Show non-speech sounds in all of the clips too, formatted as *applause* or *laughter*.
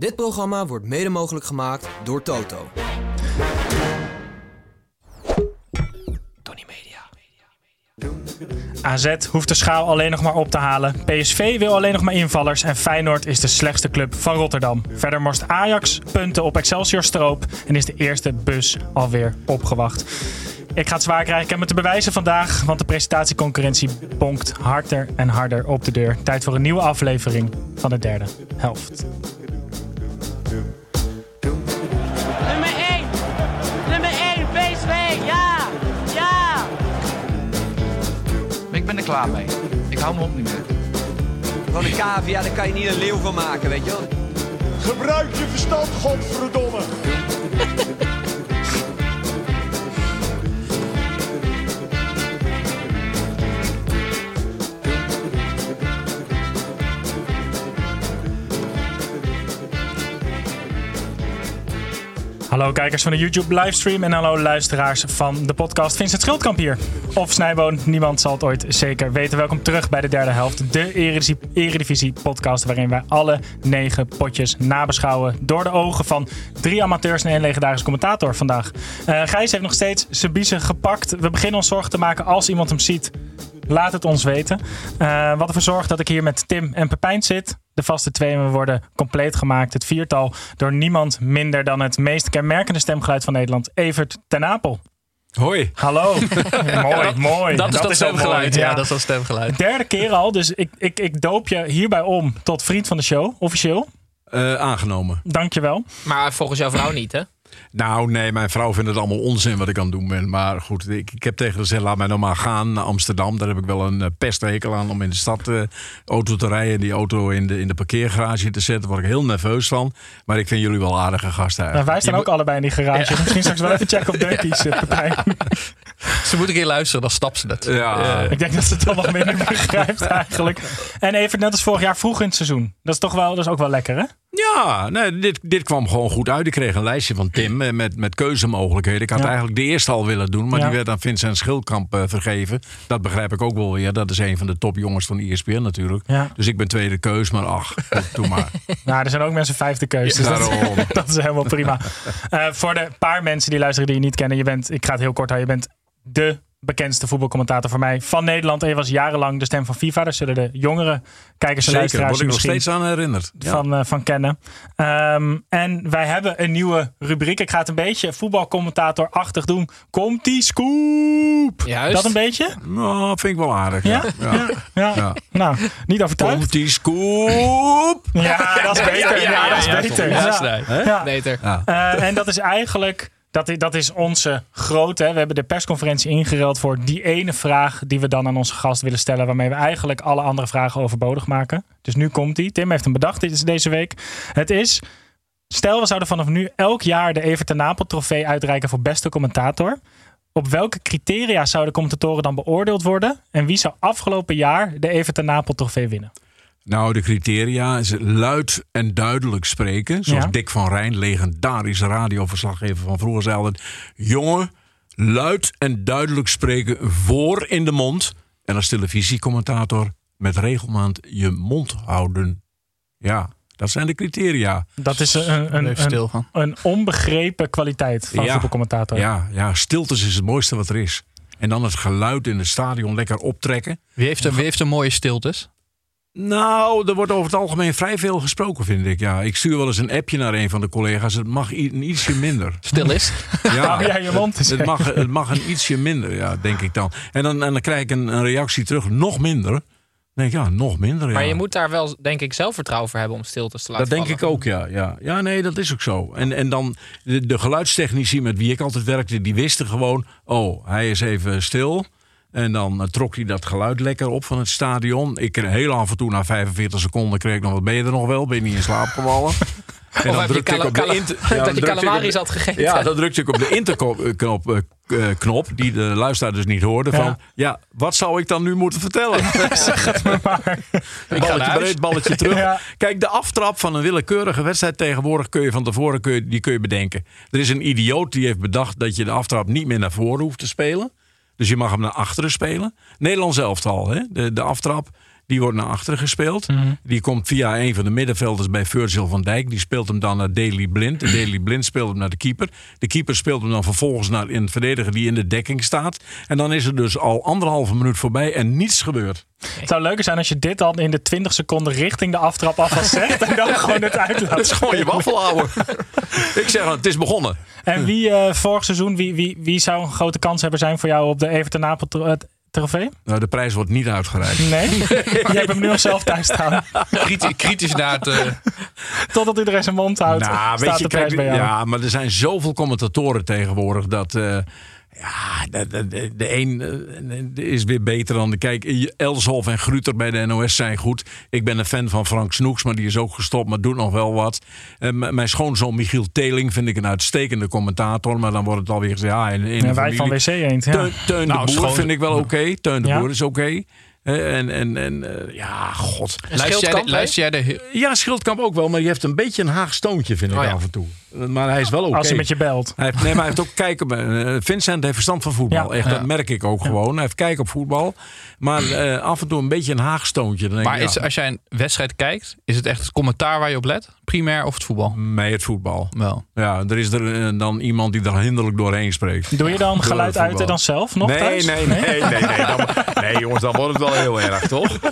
Dit programma wordt mede mogelijk gemaakt door Toto. Tony Media. AZ hoeft de schaal alleen nog maar op te halen. PSV wil alleen nog maar invallers. En Feyenoord is de slechtste club van Rotterdam. Verder morst Ajax punten op Excelsior Stroop. En is de eerste bus alweer opgewacht. Ik ga het zwaar krijgen. Ik heb me te bewijzen vandaag. Want de presentatieconcurrentie bonkt harder en harder op de deur. Tijd voor een nieuwe aflevering van de derde helft. Klaar mee. Ik hou me op niet meer. Van een cavia, daar kan je niet een leeuw van maken, weet je wel. Gebruik je verstand, godverdomme. Hallo kijkers van de YouTube livestream en hallo luisteraars van de podcast Vincent Schildkamp hier. Of Snijboon, niemand zal het ooit zeker weten. Welkom terug bij de derde helft, de Eredivisie, podcast waarin wij alle negen potjes nabeschouwen door de ogen van drie amateurs en één legendarische commentator vandaag. Eh Gijs heeft nog steeds zijn biezen gepakt. We beginnen ons zorgen te maken als iemand hem ziet. Laat het ons weten. Eh, wat ervoor zorgt dat ik hier met Tim en Pepijn zit. De vaste tweeën worden compleet gemaakt. Het viertal door niemand minder dan het meest kenmerkende stemgeluid van Nederland. Evert ten Apel. Hoi. Hallo. *laughs* mooi, mooi. Dat is dat, stemgeluid. mooi, Ja, dat is dat stemgeluid. Derde keer al, dus ik, ik, ik doop je hierbij om tot vriend van de show, officieel. Eh, aangenomen. Dankjewel. Maar volgens jouw vrouw niet, hè? Nou, nee, mijn vrouw vindt het allemaal onzin wat ik aan het doen ben. Maar goed, ik, ik heb tegen haar gezegd, laat mij nou maar gaan naar Amsterdam. Daar heb ik wel een uh, pesthekel aan om in de stad uh, auto te rijden. En die auto in de, in de parkeergarage te zetten. Daar word ik heel nerveus van. Maar ik vind jullie wel aardige gasten Nou, wij staan ook allebei in die garage. Ja. Misschien straks wel even checken op *laughs* Dunkies, uh, Pepijn. *laughs* Ze moet een keer luisteren, dan stapt ze het. Ja. Ik denk dat ze het toch nog minder *laughs* begrijpt eigenlijk. En even net als vorig jaar vroeg in het seizoen. Dat is toch wel, dat is ook wel lekker, hè? Ja, nee, dit, dit kwam gewoon goed uit. Ik kreeg een lijstje van Tim met, met keuzemogelijkheden. Ik had Ja. eigenlijk de eerste al willen doen, maar Ja. die werd aan Vincent Schildkamp eh, vergeven. Dat begrijp ik ook wel weer. Dat is een van de topjongens van E ESPN natuurlijk. Ja. Dus ik ben tweede keus, maar ach, doe maar. *laughs* Nou, er zijn ook mensen vijfde keus. Dus dat, *laughs* dat is helemaal prima. Eh, voor de paar mensen die luisteren die je niet kennen. Je bent, ik ga het heel kort houden. Je bent de bekendste voetbalcommentator voor mij van Nederland. En je was jarenlang de stem van FIFA. Daar zullen de jongere kijkers en Zeker, luisteraars word ik je nog steeds aan herinnerd. Ja. van, eh, van kennen. Ehm, en wij hebben een nieuwe rubriek. Ik ga het een beetje voetbalcommentator-achtig doen. Komt die scoop? Juist. Dat een beetje? Nou, vind ik wel aardig. Ja? Ja. ja. Ja. Ja. Nou, niet overtuigd. Komt die scoop? Ja, dat is beter. Ja, dat is beter. Beter. Eh, en dat is eigenlijk, dat dat is onze grote. We hebben de persconferentie ingeruild voor die ene vraag die we dan aan onze gast willen stellen. Waarmee we eigenlijk alle andere vragen overbodig maken. Dus nu komt die. Tim heeft hem bedacht dit is deze week. Het is, stel we zouden vanaf nu elk jaar de Evert ten Napel trofee uitreiken voor beste commentator. Op welke criteria zouden commentatoren dan beoordeeld worden? En wie zou afgelopen jaar de Evert ten Napel trofee winnen? Nou, de criteria is luid en duidelijk spreken. Zoals Ja. Dick van Rijn, legendarische radioverslaggever van vroeger, zei altijd... Jongen, luid en duidelijk spreken voor in de mond. En als televisiecommentator met regelmaat je mond houden. Ja, dat zijn de criteria. Dat is een, een, een, een onbegrepen kwaliteit van Ja. voetbalcommentator. Ja, ja, stiltes is het mooiste wat er is. En dan het geluid in het stadion lekker optrekken. Wie heeft, er, wie heeft er mooie stiltes? Nou, er wordt over het algemeen vrij veel gesproken, vind ik. Ja, ik stuur wel eens een appje naar een van de collega's. Het mag een ietsje minder. Stil is. Ja, *laughs* jij je mond eens. het, mag, het mag een ietsje minder, ja, denk ik dan. En dan, en dan krijg ik een, een reactie terug, nog minder. Dan denk ik, ja, nog minder. Maar ja. je moet daar wel, denk ik, zelfvertrouwen voor hebben om stiltes te laten Dat denk ik ook, ja. Ja, ja nee, dat is ook zo. En, en dan de, de geluidstechnici met wie ik altijd werkte, die wisten gewoon... oh, hij is even stil. En dan eh, trok hij dat geluid lekker op van het stadion. Ik kreeg heel af en toe, na 45 seconden, kreeg ik nog wat... ben je er nog wel? Ben je niet in slaap gevallen? *laughs* En *laughs* drukte ik op de cala- inter- ja, dan dat je calamaris had gegeten. Ja, dan drukte ik op de interknop, eh, eh, knop, die de luisteraar dus niet hoorde. Van, Ja. ja, wat zou ik dan nu moeten vertellen? *laughs* balletje huis. breed, balletje terug. Kijk, de aftrap van een willekeurige wedstrijd tegenwoordig kun je van tevoren kun je, die kun je bedenken. Er is een idioot die heeft bedacht dat je de aftrap niet meer naar voren hoeft te spelen. Dus je mag hem naar achteren spelen. Nederlands elftal, hè? De, de aftrap. Die wordt naar achteren gespeeld. Mhm. Die komt via een van de middenvelders bij Virgil van Dijk. Die speelt hem dan naar Daley Blind. De Daley Blind speelt hem naar de keeper. De keeper speelt hem dan vervolgens naar een verdediger die in de dekking staat. En dan is er dus al anderhalve minuut voorbij en niets gebeurd. Het zou leuker zijn als je dit dan in de 20 seconden richting de aftrap alvast zegt. En dan *laughs* gewoon het uit laat Het is gewoon je waffel. *laughs* Ik zeg, het is begonnen. En wie eh, vorig seizoen, wie, wie, wie zou een grote kans hebben zijn voor jou op de Everton Napel tro- eh, trofee? Nou, de prijs wordt niet uitgereikt. Nee? *laughs* Jij hebt hem nu nog zelf thuis staan. Kritisch, kritisch naar het... eh, Totdat iedereen zijn mond houdt, Nou, staat de prijs kijk, bij jou. Ja, maar er zijn zoveel commentatoren tegenwoordig dat. eh, ja, de, de, de, de een eh, is weer beter dan de. Kijk, Elshoff en Gruter bij de NOS zijn goed. Ik ben een fan van Frank Snoeks, maar die is ook gestopt, maar doet nog wel wat. Eh, m- mijn schoonzoon Michiel Teling vind ik een uitstekende commentator, maar dan wordt het alweer gezegd. Ja, in, in Ja, de wij van WC Eend. Ja. Teun, Teun Nou, de Boer schoon- vind ik wel oké. Teun de Ja. Boer is oké. En, en, en eh, ja, god. luister, jij de, luister jij de... Ja, Schildkamp ook wel, maar die heeft een beetje een Haag stoontje, vind ik Oh ja. af en toe. Maar hij is wel oké. Als hij met je belt. Hij heeft, nee, maar hij heeft ook kijken. op- eh, Vincent heeft verstand van voetbal. Ja. Echt, dat merk ik ook gewoon. Hij heeft kijken op voetbal. Maar eh, af en toe een beetje een haagstoontje. Dan denk Maar ik, is, als jij een wedstrijd kijkt, is het echt het commentaar waar je op let? Primair of het voetbal? mee het voetbal. Wel. Ja, er is er eh, dan iemand die er hinderlijk doorheen spreekt. Doe je dan geluid uit dan zelf nog nee, thuis? nee, nee, nee, nee, nee, dan- nee, jongens, dan wordt het wel heel erg, toch? *laughs*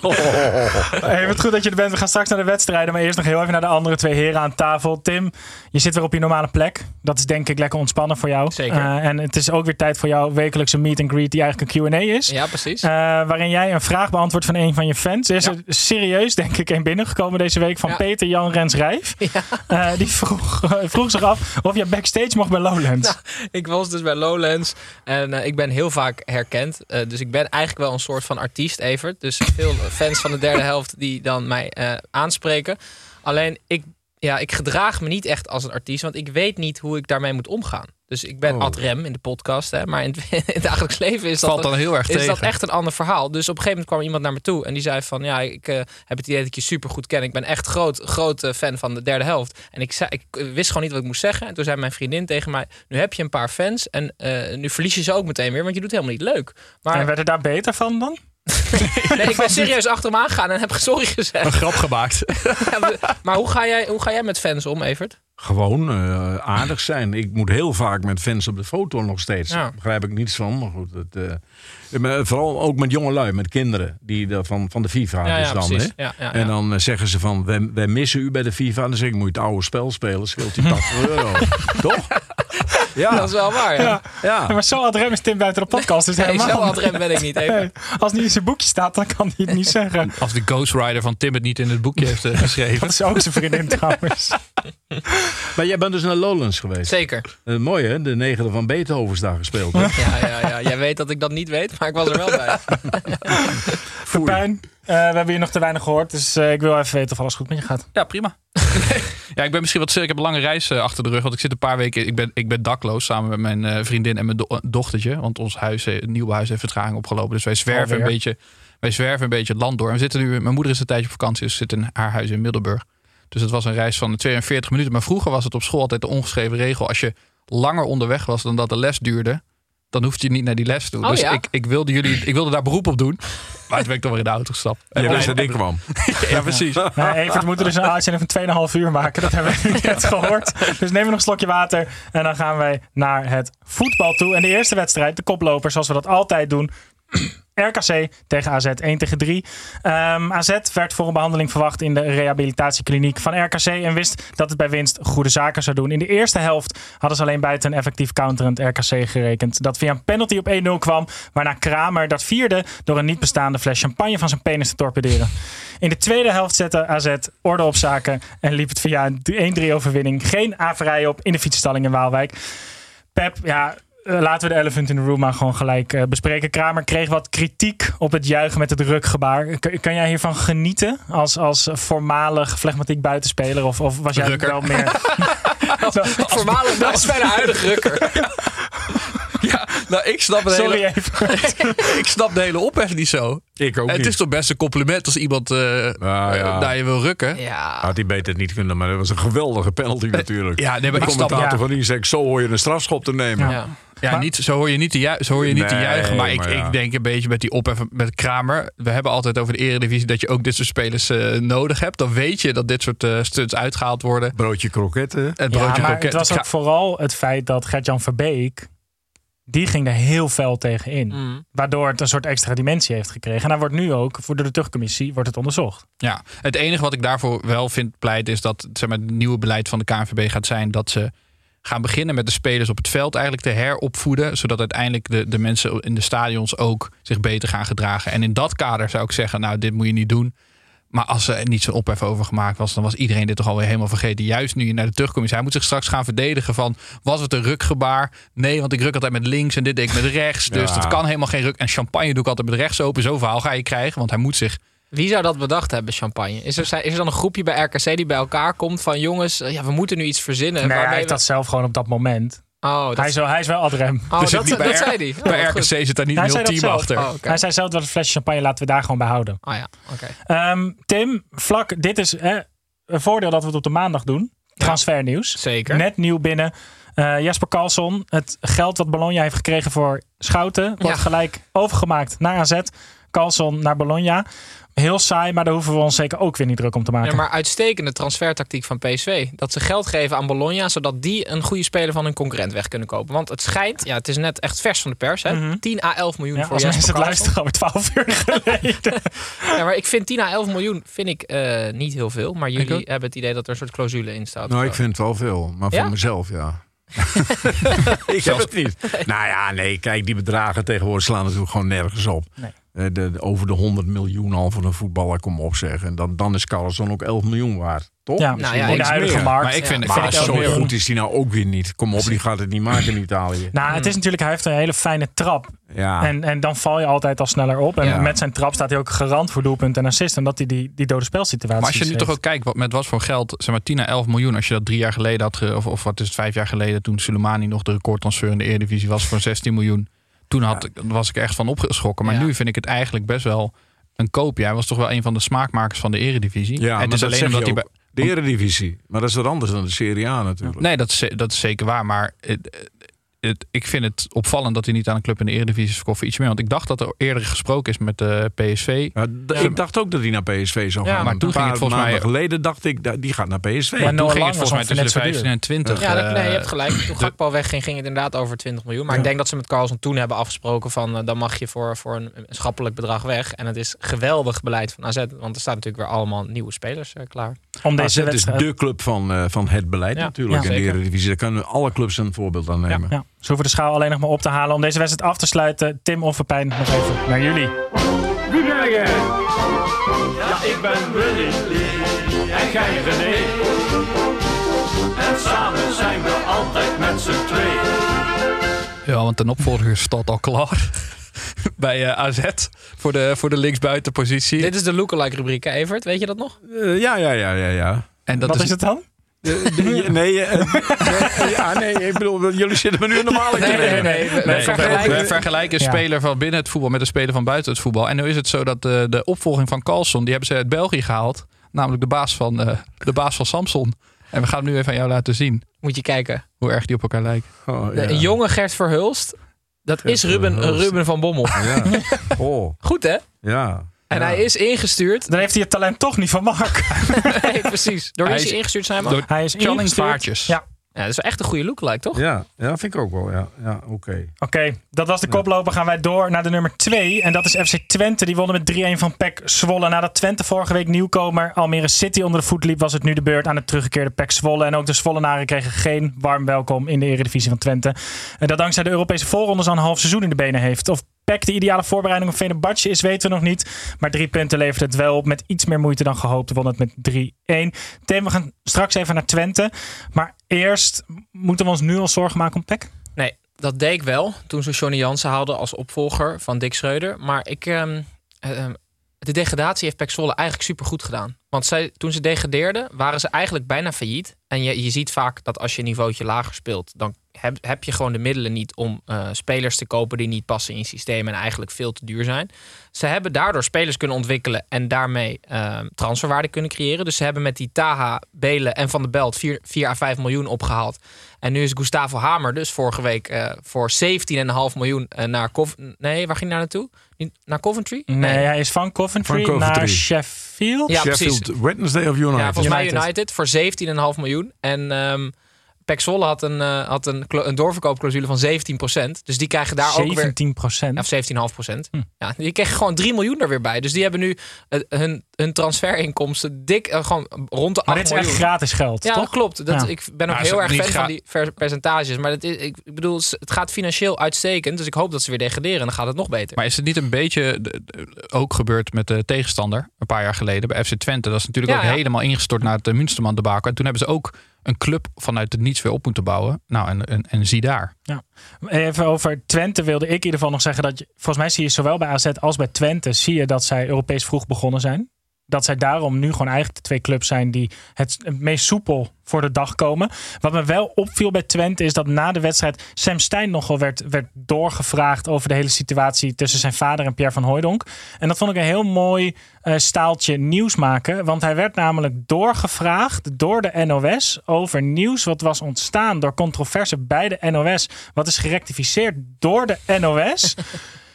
Hey, wat goed dat je er bent. We gaan straks naar de wedstrijden. Maar eerst nog heel even naar de andere twee heren aan tafel. Tim, je zit weer op je normale plek. Dat is denk ik lekker ontspannen voor jou. Zeker. Eh, en het is ook weer tijd voor jouw wekelijkse meet and greet die eigenlijk een Q&A is. Ja, precies. Eh, waarin jij een vraag beantwoordt van een van je fans. Er is Ja. er serieus, denk ik, een binnengekomen deze week van Ja. Peter Jan Rens Rijf. Ja. Eh, die vroeg, vroeg zich af of je backstage mocht bij Lowlands. Nou, ik was dus bij Lowlands en eh, ik ben heel vaak herkend. Eh, dus ik ben eigenlijk wel een soort van artiest, Evert. Dus veel fans van de derde *laughs* helft die dan mij eh, aanspreken. Alleen, ik, ja, ik gedraag me niet echt als een artiest, want ik weet niet hoe ik daarmee moet omgaan. Dus ik ben Oh. ad rem in de podcast, hè, maar in het, *laughs* in het dagelijks leven is dat... Valt dan heel erg is tegen. dat echt een ander verhaal. Dus op een gegeven moment kwam iemand naar me toe en die zei van ja, ik eh, heb het idee dat ik je super goed ken. Ik ben echt groot, groot eh, fan van de derde helft. En ik, zei, ik eh, wist gewoon niet wat ik moest zeggen. En toen zei mijn vriendin tegen mij: Nu heb je een paar fans en eh, nu verlies je ze ook meteen weer, want je doet helemaal niet leuk. Maar En werd er daar beter van dan? Nee, ik ben serieus achter hem aangegaan en heb sorry gezegd. Een grap gemaakt. *laughs* Ja, maar- hoe ga, jij, hoe ga jij met fans om, Evert? Gewoon eh, aardig zijn. Ik moet heel vaak met fans op de foto nog steeds. Ja. Daar begrijp ik niets van. Maar goed, het, eh, vooral ook met jongelui, met kinderen. Die de- van, van de FIFA Ja, dus ja, dan. Hè? En dan eh, zeggen ze van, wij, wij missen u bij de FIFA. En dan zeg ik, moet je het oude spel spelen. Scheelt die 80 euro. *laughs* Toch? Ja. Dat is wel waar, ja. Ja. ja. Ja, maar zo adrem is Tim buiten de podcast. Dus Nee, helemaal. zo ad rem ben ik niet, Evert. Nee, als het niet in zijn boekje staat, dan kan hij het niet zeggen. Als de ghostwriter van Tim het niet in het boekje heeft eh, geschreven. Dat is ook zijn vriendin trouwens. Maar jij bent dus naar Lowlands geweest. Zeker. Eh, mooi hè, de negende van Beethoven is daar gespeeld. Hè? Ja, ja, ja. Jij weet dat ik dat niet weet, maar ik was er wel bij. Pepijn, eh, we hebben hier nog te weinig gehoord. Dus eh, ik wil even weten of alles goed met je gaat. Ja, prima. *laughs* ja, ik ben misschien wat. Ik heb een lange reis eh, achter de rug. Want ik zit een paar weken. Ik ben, ik ben dakloos samen met mijn eh, vriendin en mijn do- dochtertje. Want ons huis, eh, het nieuwe huis heeft vertraging opgelopen. Dus wij zwerven Alweer. een beetje. Wij zwerven een beetje het land door. En we zitten nu. Mijn moeder is een tijdje op vakantie. Dus zit in haar huis in Middelburg. Dus het was een reis van 42 minuten. Maar vroeger was het op school altijd de ongeschreven regel. Als je langer onderweg was dan dat de les duurde. Dan hoefde je niet naar die les toe. Oh, dus ja? ik, ik, wilde jullie, ik wilde daar beroep op doen. Maar toen ben ik toch weer in de auto gestapt. En wist dat ik kwam. *laughs* ja, precies. Nou, Evert, we moeten dus een uitzending van 2,5 uur maken. Dat hebben we *laughs* net gehoord. Dus neem nog een slokje water. En dan gaan wij naar het voetbal toe. En de eerste wedstrijd, de koploper, zoals we dat altijd doen. RKC tegen AZ 1 tegen 3. Ehm, AZ werd voor een behandeling verwacht in de rehabilitatiekliniek van RKC en wist dat het bij winst goede zaken zou doen. In de eerste helft hadden ze alleen buiten een effectief counterend RKC gerekend. Dat via een penalty op 1-0 kwam, waarna Kramer dat vierde door een niet bestaande fles champagne van zijn penis te torpederen. In de tweede helft zette AZ orde op zaken en liep het via een 1-3 overwinning geen averij op in de fietsstalling in Waalwijk. Pep, ja, laten we de elephant in the room maar gewoon gelijk eh, bespreken. Kramer kreeg wat kritiek op het juichen met het rukgebaar. Kan, kan jij hiervan genieten als, als voormalig flegmatiek buitenspeler? Of, of was jij Rukker. wel meer... *laughs* Voormalig bij de huidige rukker. *laughs* Ja, Nou, ik snap, de Sorry hele, even. *laughs* ik snap de hele ophef niet zo. Ik ook het niet. is toch best een compliment als iemand eh Nou ja. eh, naar je wil rukken. Ja. Had hij beter niet kunnen, maar dat was een geweldige penalty natuurlijk. Ja, nee, maar de ik snap commentator ja. van die zegt, zo hoor je een strafschop te nemen. ja. Ja, Maar- niet, zo hoor je niet te, ju- zo hoor je niet te juichen. Maar ik, maar ja. ik denk een beetje met die ophef met Kramer. We hebben altijd over de eredivisie dat je ook dit soort spelers eh, nodig hebt. Dan weet je dat dit soort eh, stunts uitgehaald worden. Broodje kroketten. Het Ja, broodje maar kroket- het was ook vooral het feit dat Gert-Jan Verbeek... die ging er heel fel tegen in. Mm. Waardoor het een soort extra dimensie heeft gekregen. En hij wordt nu ook, voor de terugcommissie, wordt het onderzocht. Ja, het enige wat ik daarvoor wel vind pleit is dat zeg maar, het nieuwe beleid van de KNVB gaat zijn dat ze gaan beginnen met de spelers op het veld eigenlijk te heropvoeden, zodat uiteindelijk de, de mensen in de stadions ook zich beter gaan gedragen. En in dat kader zou ik zeggen, nou dit moet je niet doen. Maar als er niet zo'n ophef over gemaakt was, dan was iedereen dit toch alweer helemaal vergeten. Juist nu je naar de terugcommissie. Hij moet zich straks gaan verdedigen van, was het een rukgebaar? Nee, want ik ruk altijd met links en dit deed ik met rechts. Dus Ja. dat kan helemaal geen ruk. En champagne doe ik altijd met rechts open. Zo'n verhaal ga je krijgen, want hij moet zich Wie zou dat bedacht hebben, champagne? Is er, is er dan een groepje bij RKC die bij elkaar komt van jongens, eh, ja, we moeten nu iets verzinnen. Nee, hij waarmee heeft we- dat zelf gewoon op dat moment. Oh, dat, Hij is wel, hij is wel adrem. oh, *laughs* Dus dat, bij zei hij. Oh, Bij goed. RKC zit daar niet Hij een heel team achter. Oh. Hij zei zelf dat een flesje champagne laten we daar gewoon bij houden. Ah ja, oké. Ehm, Tim, vlak, dit is hè, een voordeel dat we het op de maandag doen. Transfernieuws. Zeker. Net nieuw binnen. Eh, Jasper Carlson, het geld wat Bologna heeft gekregen voor Schouten, wordt Ja. gelijk overgemaakt naar AZ. Carlson naar Bologna. Heel saai, maar daar hoeven we ons zeker ook weer niet druk om te maken. Ja, maar uitstekende transfertactiek van PSV. Dat ze geld geven aan Bologna, zodat die een goede speler van hun concurrent weg kunnen kopen. Want het schijnt, ja, het is net echt vers van de pers, hè? Mhm. 10 à 11 miljoen Ja, voor als mensen het luisteren over 12 uur geleden. *laughs* Ja, maar ik vind 10 à 11 miljoen vind ik eh, niet heel veel. Maar jullie hebben het idee dat er een soort clausule in staat. Nou, ik vind het wel veel. Maar Ja? voor mezelf, ja. *laughs* *laughs* ik heb het niet. Nou ja, nee, kijk, die bedragen tegenwoordig slaan natuurlijk gewoon nergens op. Nee. Eh, de, de- over de 100 miljoen al voor een voetballer, kom op zeggen. En dan, dan is Carlson ook 11 miljoen waard, toch? Ja, Nou ja, in de huidige meer. markt. Maar ik vind, Ja, Maar vind zo goed is hij nou ook weer niet. Kom op, die gaat het niet maken in Italië. Nou, het is natuurlijk, hij heeft een hele fijne trap. Ja, En, en dan val je altijd al sneller op. En Ja. met zijn trap staat hij ook garant voor doelpunt en assist. Omdat hij die, die dode spelsituatie Maar als je nu heeft. toch ook kijkt wat, met wat voor geld, zeg maar 10 à 11 miljoen, als je dat drie jaar geleden had, ge- of, of wat is het, vijf jaar geleden, toen Soleimani nog de recordtransfer in de Eredivisie was voor 16 miljoen. Toen had, ik- was ik echt van opgeschrokken. Maar nu vind ik het eigenlijk best wel een koopje. Hij was toch wel een van de smaakmakers van de Eredivisie. ja het is alleen omdat hij bij. De Eredivisie. Maar dat is wat anders dan de Serie A natuurlijk. Nee, dat is, dat is zeker waar. Maar het, ik vind het opvallend dat hij niet aan een club in de Eredivisie is verkocht voor iets meer. Want ik dacht dat er eerder gesproken is met de PSV. Ja, d- Ik dacht ook dat hij naar PSV zou Ja, gaan. maar toen ging het volgens mij- geleden dacht ik, die gaat naar PSV. Maar Maar toen ging het volgens mij tussen de net zo 15 en 20. Ja, dat, nee, je eh, hebt gelijk. Toen Gakpo wegging, ging het inderdaad over 20 miljoen. Maar ik denk dat ze met Carlson toen hebben afgesproken van... eh, dan mag je voor, voor een, schappelijk bedrag weg. En het is geweldig beleid van AZ. Want er staan natuurlijk weer allemaal nieuwe spelers eh, klaar. om AZ is de club van, eh, van het beleid Ja, natuurlijk ja, in de. Eredivisie. Daar kunnen alle clubs een voorbeeld aan nemen. Ze hoeven de schaal alleen nog maar op te halen. Om deze wedstrijd af te sluiten. Tim Offerpijn, nog even naar jullie. Wie ben jij? Ja, ik ben Willy. En jij René. En samen zijn we altijd met z'n tweeën. Ja, want een opvolger staat al klaar. *laughs* Bij eh, AZ voor de, voor de linksbuitenpositie. Dit is de lookalike rubriek, hè, Evert? Weet je dat nog? Eh, ja, ja, ja, ja, ja. En dat Wat is, is het dan? Eh, de- *laughs* nee, eh, nee, ja, nee, ik bedoel, jullie zitten me nu normaal in Nee, nee, nee. We, we Nee, vergelijken- we vergelijken een speler van binnen het voetbal met een speler van buiten het voetbal. En nu is het zo dat de, de opvolging van Carlson, die hebben ze uit België gehaald. Namelijk de baas van, eh, de baas van Samson. En we gaan hem nu even aan jou laten zien Moet je kijken. hoe erg die op elkaar lijken. Oh, De, ja. Jonge Gert Verhulst. Dat Gert is Ruben, Verhulst. Ruben van Bommel. Ja. *laughs* Oh, Goed, hè? ja. En Ja. hij is ingestuurd. Dan heeft hij het talent toch niet van Mark. *laughs* nee, precies. Door wie Hij is hij ingestuurd, zijn Door Hij is Channing ingestuurd. Vaartjes. Ja. Ja, dat is wel echt een goede lookalike, toch? Ja, ja, vind ik ook wel. Ja, ja oké. Oké, dat was de koploper. Gaan wij door naar de nummer 2. En dat is FC Twente. Die wonnen met 3-1 van PEC Zwolle. Nadat Twente vorige week nieuwkomer Almere City onder de voet liep... was het nu de beurt aan het teruggekeerde PEC Zwolle. En ook de Zwollenaren kregen geen warm welkom in de eredivisie van Twente. En dat dankzij de Europese voorrondes al een half seizoen in de benen heeft. Of PEC de ideale voorbereiding op Fenerbahce is, weten we nog niet. Maar drie punten levert het wel op met iets meer moeite dan gehoopt. Wonnen het met 3-1. Tim, we gaan straks even naar Twente. Maar eerst moeten we ons nu al zorgen maken om PEC? Nee, dat deed ik wel toen ze Johnny Jansen haalden als opvolger van Dick Schreuder. Maar ik, ehm, ehm, de degradatie heeft Pek Zwolle eigenlijk supergoed gedaan. Want zij, toen ze degradeerden, waren ze eigenlijk bijna failliet. En je, je ziet vaak dat als je een niveautje lager speelt... dan heb, heb je gewoon de middelen niet om eh, spelers te kopen... die niet passen in systeem en eigenlijk veel te duur zijn. Ze hebben daardoor spelers kunnen ontwikkelen... en daarmee eh, transferwaarde kunnen creëren. Dus ze hebben met die Taha, Belen en Van der Belt 4, 4 à 5 miljoen opgehaald. En nu is Gustavo Hamer dus vorige week eh, voor 17,5 miljoen naar Nee, waar ging hij naar naartoe? Naar Coventry? Nee, hij is van Coventry, Van Coventry. naar Sheffield. Ja, precies. Sheffield Wednesday of United. Ja, volgens mij United. United voor 17,5 miljoen. En ehm Pek Zwolle had een, eh, had een, een doorverkoopclausule van 17%. Dus die krijgen daar ook weer... 17 procent. Of 17,5 procent. Hm. Ja, die kregen gewoon 3 miljoen er weer bij. Dus die hebben nu eh, hun, hun transferinkomsten dik eh, gewoon rond de 8 Maar dit is echt gratis geld, Ja, dat toch? klopt. Dat, Ja. Ik ben ook heel erg fan van die percentages. Maar dat is, ik, bedoel, het gaat financieel uitstekend. Dus ik hoop dat ze weer degraderen. En dan gaat het nog beter. Maar is het niet een beetje ook gebeurd met de tegenstander een paar jaar geleden bij FC Twente? Dat is natuurlijk Ja, ook ja. helemaal ingestort naar het Münsterman debakel. En toen hebben ze ook een club vanuit het niets weer op moeten bouwen. Nou, en, en, en zie daar. Even over Twente wilde ik in ieder geval nog zeggen dat je, volgens mij zie je zowel bij AZ als bij Twente zie je dat zij Europees vroeg begonnen zijn. Dat zij daarom nu gewoon eigenlijk de twee clubs zijn die het meest soepel voor de dag komen. Wat me wel opviel bij Twente is dat na de wedstrijd Sam Stein nogal werd, werd doorgevraagd over de hele situatie tussen zijn vader en Pierre van Hooijdonk. En dat vond ik een heel mooi eh, staaltje nieuws maken. Want hij werd namelijk doorgevraagd door de NOS over nieuws wat was ontstaan door controverse bij de NOS. Wat is gerectificeerd door de NOS. *laughs*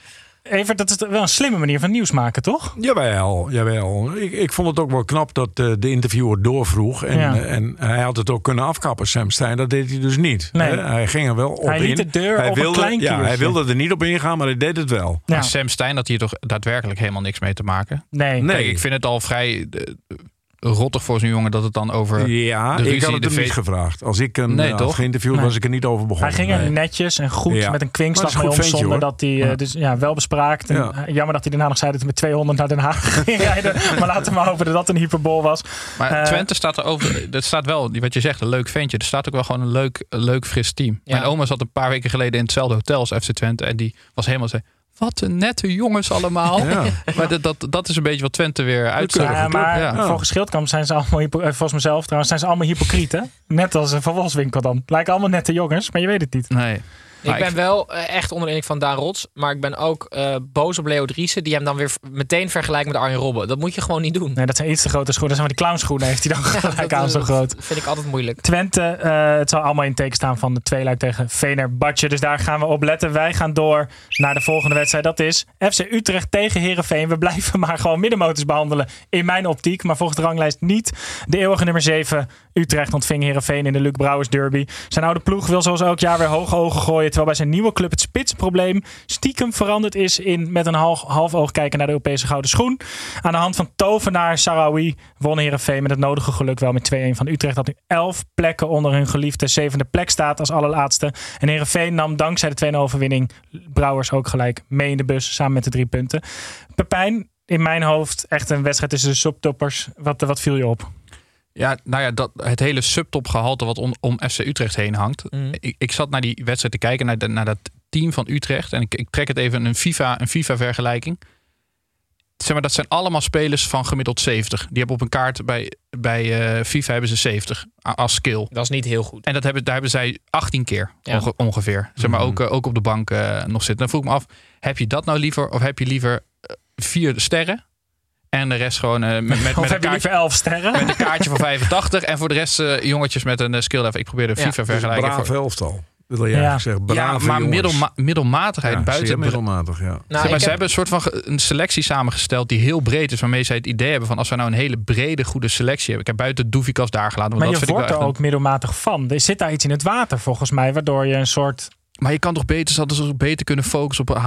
Even, dat is wel een slimme manier van nieuws maken, toch? Jawel, jawel. Ik, ik vond het ook wel knap dat eh, de interviewer doorvroeg. En, Ja. eh, en hij had het ook kunnen afkappen, Sam Stein. Dat deed hij dus niet. Nee. Hij ging er wel op Hij liet in. de deur hij op een wilde, klein Ja, hij wilde er niet op ingaan, maar hij deed het wel. Ja. Sam Stein had hier toch daadwerkelijk helemaal niks mee te maken. Nee. Nee. Kijk, ik vind het al vrij eh, rottig voor zo'n jongen dat het dan over... Ja, de ik ruzie, had het de hem niet gevraagd. Als ik een Nee, nee, toch? geïnterviewd, Nee. was ik er niet over begonnen. Hij ging er Nee. netjes en goed Ja. met een kwinkslag mee om zonder dat hij eh, Ja. dus, ja, wel bespraakt. En, Ja. eh, Jammer dat hij daarna nog zei dat hij met 200 naar Den Haag ging *laughs* rijden. Maar laten we maar hopen dat dat een hyperbol was. Maar Eh, Twente staat er over. Dat staat wel, wat je zegt, een leuk ventje. Er staat ook wel gewoon een leuk, leuk fris team. Ja. Mijn oma zat een paar weken geleden in hetzelfde hotel als FC Twente. En die was helemaal zei. Wat een nette jongens allemaal. Ja. *laughs* Maar dat, dat, dat is een beetje wat Twente weer uitzet. Ja, maar Ja. volgens Schildkamp zijn ze allemaal, eh, volgens mezelf trouwens, zijn ze allemaal hypocrieten. Net als een vervolgswinkel dan. Lijken allemaal nette jongens, maar je weet het niet. Nee. Ik Maar ben wel eh, echt onder de indruk van Daan Rots. Maar ik ben ook eh, boos op Leo Driessen. Die hem dan weer meteen vergelijkt met Arjen Robben. Dat moet je gewoon niet doen. Nee, dat zijn iets te grote schoenen. Dat zijn van die clownschoenen heeft hij dan *laughs* gelijk aan zo groot. vind ik altijd moeilijk. Twente, eh, het zal allemaal in teken staan van de tweeluik tegen Vener-Badje. Dus daar gaan we op letten. Wij gaan door naar de volgende wedstrijd. Dat is FC Utrecht tegen Herenveen. We blijven *laughs* maar gewoon middenmotors behandelen in mijn optiek. Maar volgens de ranglijst niet. De eeuwige nummer 7 Utrecht ontving Herenveen in de Luc Brouwers derby. Zijn oude ploeg wil zoals elk jaar weer hoge ogen gooien. Terwijl bij zijn nieuwe club het spitsprobleem stiekem veranderd is in met een half, oog kijken naar de Europese gouden schoen. Aan de hand van tovenaar Sarawi won Herenveen met het nodige geluk wel met 2-1 van Utrecht. Dat nu 11 plekken onder hun geliefde zevende plek staat als allerlaatste. En Herenveen nam dankzij de 2-0 overwinning Brouwers ook gelijk mee in de bus samen met de drie punten. Pepijn, in mijn hoofd echt een wedstrijd tussen de subtoppers. Wat, wat viel je op? Ja, nou ja, dat, het hele subtopgehalte wat om, om FC Utrecht heen hangt. Mhm. Ik, ik zat naar die wedstrijd te kijken, naar, de- naar dat team van Utrecht. En ik, ik trek het even in een FIFA, een FIFA vergelijking. Zeg maar, dat zijn allemaal spelers van gemiddeld 70. Die hebben op een kaart bij, bij eh, FIFA hebben ze 70 a- als skill. Dat is niet heel goed. En dat hebben, daar hebben zij 18 keer Ja. onge- ongeveer. Zeg maar Mhm. ook, eh, ook op de bank eh, nog zitten. Dan vroeg ik me af, heb je dat nou liever? Of heb je liever vier sterren? En de rest gewoon eh, met, met, met, een kaartje, 11 sterren? met een kaartje van 85. En voor de rest eh, jongetjes met een eh, skill level. Ik probeerde Ja, FIFA Dus vergelijken. braaf voor- elftal. Wil jij Ja. eigenlijk zeggen. ja, maar middelma middelmatigheid Ja, buiten. zeer middelmatig, ja. Nou, Zeg ik maar, ze heb- hebben een soort van een selectie samengesteld die heel breed is. Waarmee zij het idee hebben van als we nou een hele brede, goede selectie hebben. Ik heb buiten Doevikas daar gelaten. want Maar dat je vind ik wordt er ook middelmatig van. Er zit daar iets in het water volgens mij, waardoor je een soort... Maar je kan toch beter, hadden ze toch beter kunnen focussen op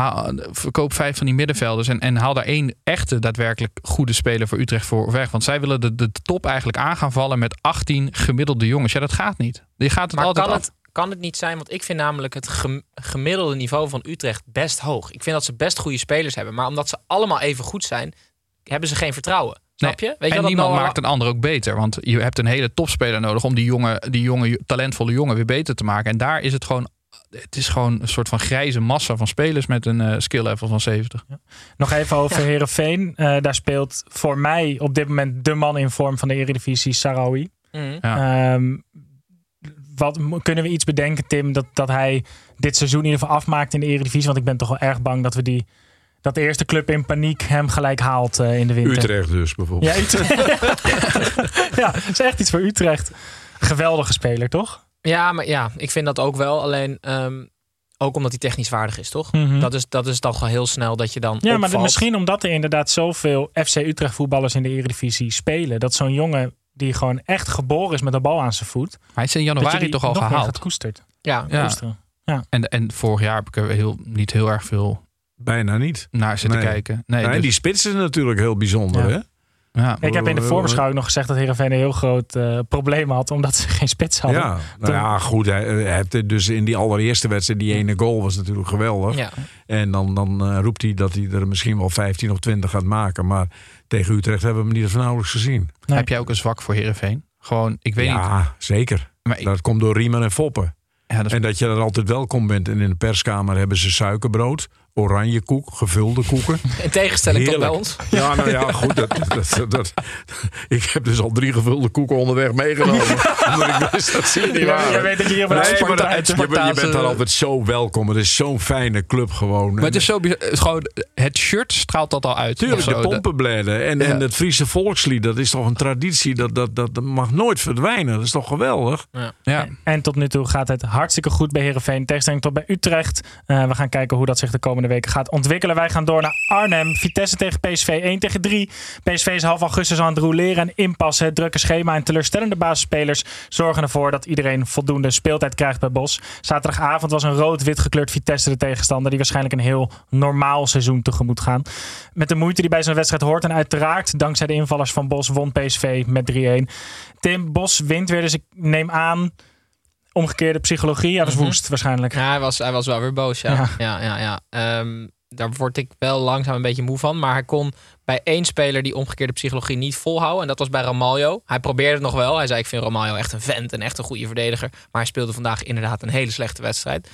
verkoop vijf van die middenvelders. En, en haal daar één echte, daadwerkelijk goede speler voor Utrecht voor weg. Want zij willen de, de top eigenlijk aan gaan vallen met 18 gemiddelde jongens. Ja, dat gaat niet. Je gaat het Maar altijd kan af. het, kan het niet zijn? Want ik vind namelijk het gem- gemiddelde niveau van Utrecht best hoog. Ik vind dat ze best goede spelers hebben. Maar omdat ze allemaal even goed zijn, hebben ze geen vertrouwen. Snap je? Weet je en dat niemand Noah- maakt een ander ook beter. Want je hebt een hele topspeler nodig om die jonge, die jonge talentvolle jongen weer beter te maken. En daar is het gewoon het is gewoon een soort van grijze massa van spelers met een eh, skill level van 70. Nog even over Herenveen. daar speelt voor mij op dit moment de man in vorm van de Eredivisie, Sarawi. Mhm. Ja. Ehm, wat kunnen we iets bedenken, Tim, dat, dat hij dit seizoen in ieder geval afmaakt in de Eredivisie? Want ik ben toch wel erg bang dat we die dat de eerste club in paniek hem gelijk haalt eh, in de winter. Utrecht dus bijvoorbeeld. Ja, Utrecht. *laughs* ja, dat is echt iets voor Utrecht. Geweldige speler, toch? Ja, maar ja, ik vind dat ook wel. Alleen ehm, ook omdat hij technisch vaardig is, toch? Mhm. Dat is, dat is toch wel heel snel dat je dan Ja, maar misschien omdat er inderdaad zoveel FC Utrecht voetballers in de Eredivisie spelen. Dat zo'n jongen die gewoon echt geboren is met de bal aan zijn voet. Hij is in dat je januari die toch al nog meer gehaald. gaat koesterd. Ja, Ja. koesteren. En, en vorig jaar heb ik er heel, niet heel erg veel Bijna niet. naar zitten Nee. kijken. Nee, Nee, dus- die spits is natuurlijk heel bijzonder. Ja. Hè? Ja. Ik heb in de voorbeschouwing nog gezegd dat Heerenveen een heel groot eh, probleem had. Omdat ze *laughs* geen spits hadden. Ja, nou ja, goed. Hij, hij heeft het dus in die allereerste wedstrijd, die ene goal was natuurlijk geweldig. ja. En dan, dan eh, roept hij dat hij er misschien wel 15 of 20 gaat maken. Maar tegen Utrecht hebben we hem niet of nauwelijks gezien. Nee. Heb jij ook een zwak voor Herenveen? Gewoon, ik weet niet. ja, zeker. Maar ik- Dat komt door Riemen en Foppen. ja, dat is- En dat je er altijd welkom bent. En in de perskamer hebben ze suikerbrood, oranje koek, gevulde koeken. *laughs* In tegenstelling tot bij ons. Ja, nou ja, goed. Dat, dat, dat, *laughs* ik heb dus al drie gevulde koeken onderweg meegenomen. *laughs* omdat ik wist dat ze niet Ja, waren. jij weet dat je hier Nee, maar je, bent- je bent daar altijd zo welkom. Het is zo'n fijne club gewoon. maar het is zo gewoon, het shirt straalt dat al uit. Tuurlijk, zo. de pompenbladen en, Ja. en het Friese volkslied, dat is toch een traditie, dat, dat, dat, mag nooit verdwijnen. Dat is toch geweldig? Ja. En tot nu toe gaat het hartstikke goed bij Heerenveen. in Tegenstelling tot bij Utrecht. Eh, we gaan kijken hoe dat zich de komende weken gaat ontwikkelen. Wij gaan door naar Arnhem. Vitesse tegen PSV 1 tegen 3. PSV is half augustus aan het roleren en inpassen. Het drukke schema en teleurstellende basisspelers zorgen ervoor dat iedereen voldoende speeltijd krijgt bij Bos. Zaterdagavond was een rood-wit gekleurd Vitesse de tegenstander. Die waarschijnlijk een heel normaal seizoen tegemoet gaan. Met de moeite die bij zo'n wedstrijd hoort. En uiteraard, dankzij de invallers van Bos, won PSV met 3-1. Tim Bos wint weer, dus ik neem aan omgekeerde psychologie. Hij was Mhm. woest waarschijnlijk. Ja, hij was, hij was wel weer boos, ja. Ja. ja. ja, ja, Ehm, daar word ik wel langzaam een beetje moe van. Maar hij kon bij één speler die omgekeerde psychologie niet volhouden. En dat was bij Ramaljo. Hij probeerde het nog wel. Hij zei, ik vind Ramaljo echt een vent en echt een goede verdediger. Maar hij speelde vandaag inderdaad een hele slechte wedstrijd.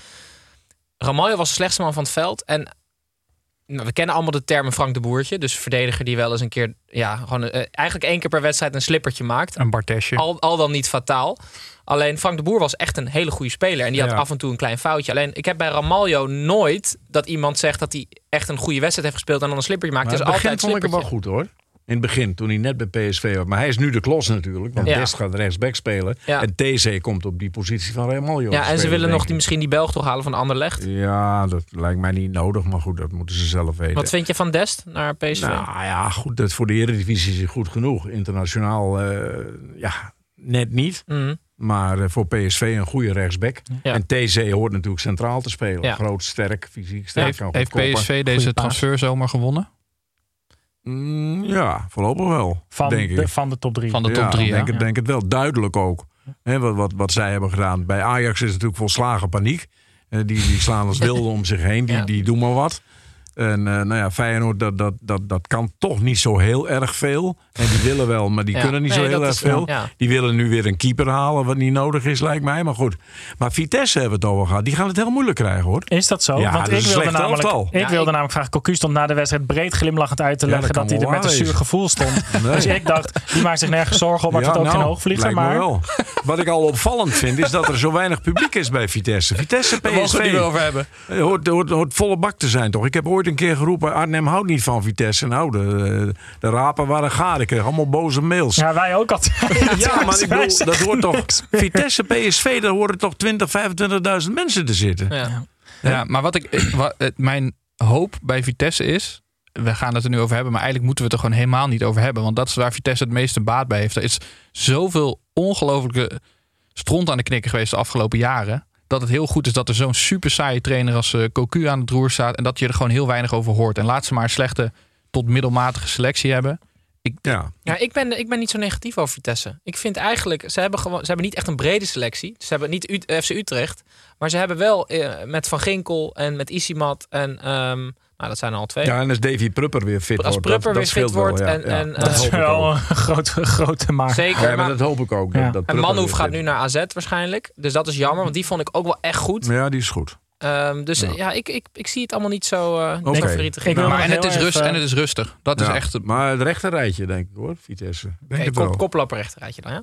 Ramaljo was de slechtste man van het veld. En nou, we kennen allemaal de termen Frank de Boertje. Dus verdediger die wel eens een keer, ja, gewoon eh, eigenlijk één keer per wedstrijd een slippertje maakt. Een Bartesje. Al, al dan niet fataal. Alleen Frank de Boer was echt een hele goede speler. En die had Ja. af en toe een klein foutje. Alleen ik heb bij Ramaljo nooit dat iemand zegt dat hij echt een goede wedstrijd heeft gespeeld en dan een slippertje maakt. Maar Het is begin altijd vond ik hem wel goed hoor. In het begin, toen hij net bij PSV was. Maar hij is nu de klos natuurlijk. Want Ja. Dest gaat rechtsback spelen. Ja. En TC komt op die positie van Ramaljo. Ja, en ze willen nog die, misschien die Belg toch halen van Anderlecht. Ja, dat lijkt mij niet nodig. Maar goed, dat moeten ze zelf weten. Wat vind je van Dest naar PSV? Nou ja, goed. Dat voor de Eredivisie is goed genoeg. Internationaal, eh, ja, net niet. Mhm. Maar eh, voor PSV een goede rechtsback. Ja. En TC hoort natuurlijk centraal te spelen. Ja. Groot, sterk, fysiek sterk. heeft heeft koppen. PSV deze Goeie paas. transferzomer gewonnen? Mm, ja, voorlopig wel. Van, denk ik. de, van de top drie. Van de top ja, drie, ja. denk, het, denk het wel. Duidelijk ook. Hè, wat, wat, wat zij hebben gedaan. Bij Ajax is natuurlijk volslagen paniek. Eh, die, die slaan als *laughs* wilden om zich heen. Die, Ja. die doen maar wat. En eh, nou ja, Feyenoord, dat, dat, dat, dat kan toch niet zo heel erg veel. En die willen wel, maar die Ja. kunnen niet Nee, zo heel erg is- veel. ja. Die willen nu weer een keeper halen, wat niet nodig is, lijkt mij. Maar goed. Maar Vitesse hebben we het over gehad. Die gaan het heel moeilijk krijgen, hoor. Is dat zo? Ja, Want dat is ik een wilde slecht namelijk, elftal. ik wilde ik- namelijk vragen. Cocu stond na de wedstrijd breed glimlachend uit te Ja, leggen dat dat, hij er met een zuur gevoel stond. *laughs* Nee. Dus ik dacht, die maakt zich nergens zorgen om, maar het ook nou, geen hoogvlieger. lijkt me Maar wel. *laughs* Wat ik al opvallend vind, is dat er zo weinig publiek is bij Vitesse. Vitesse, Daar mogen we het PSV. niet over hebben. Het hoort, hoort, hoort volle bak te zijn, toch? Ik heb ooit een keer geroepen, Arnhem houdt niet van Vitesse. Nou, de, de rapen waren gaar. Ik kreeg allemaal boze mails. Ja, ja, wij ook altijd. *laughs* maar ik *laughs* bedoel, dat hoort toch... *laughs* Vitesse, PSV, daar horen toch 20, 25.000 mensen te zitten. Ja. Ja, maar wat ik, wat, mijn hoop bij Vitesse is. We gaan het er nu over hebben, maar eigenlijk moeten we het er gewoon helemaal niet over hebben. Want dat is waar Vitesse het meeste baat bij heeft. Er is zoveel ongelooflijke stront aan de knikker geweest de afgelopen jaren. Dat het heel goed is dat er zo'n super saaie trainer als eh, Cocu aan het roer staat. En dat je er gewoon heel weinig over hoort. En laat ze maar een slechte tot middelmatige selectie hebben. Ja. Ja, ik ben, ik ben niet zo negatief over Vitesse. Ik vind eigenlijk, ze hebben, gewoon, ze hebben niet echt een brede selectie. Ze hebben niet Ut- FC Utrecht. Maar ze hebben wel eh, met Van Ginkel en met Isimat en ehm, Nou, dat zijn er al twee. Ja, en als Davy Prupper weer fit Als wordt. Prupper dat, weer dat fit wordt wel, ja, en- ja. en, dat Dat is *laughs* wel ook. een grote, grote maar. Zeker. Ja, maar dat hoop ik ook. Ja. Dat, dat en Manhoef gaat nu naar AZ waarschijnlijk. Dus dat is jammer, want die vond ik ook wel echt goed. Ja, die is goed. Ehm, dus Ja. ja, ik, ik, ik zie het allemaal niet zo, eh verdrietig in. Ik wil Maar en, het is rust, en het is rustig. Dat is echt... Maar het rechter rijtje, denk ik hoor, Vitesse. Denk Oké, het kop, rechterrijtje dan, ja?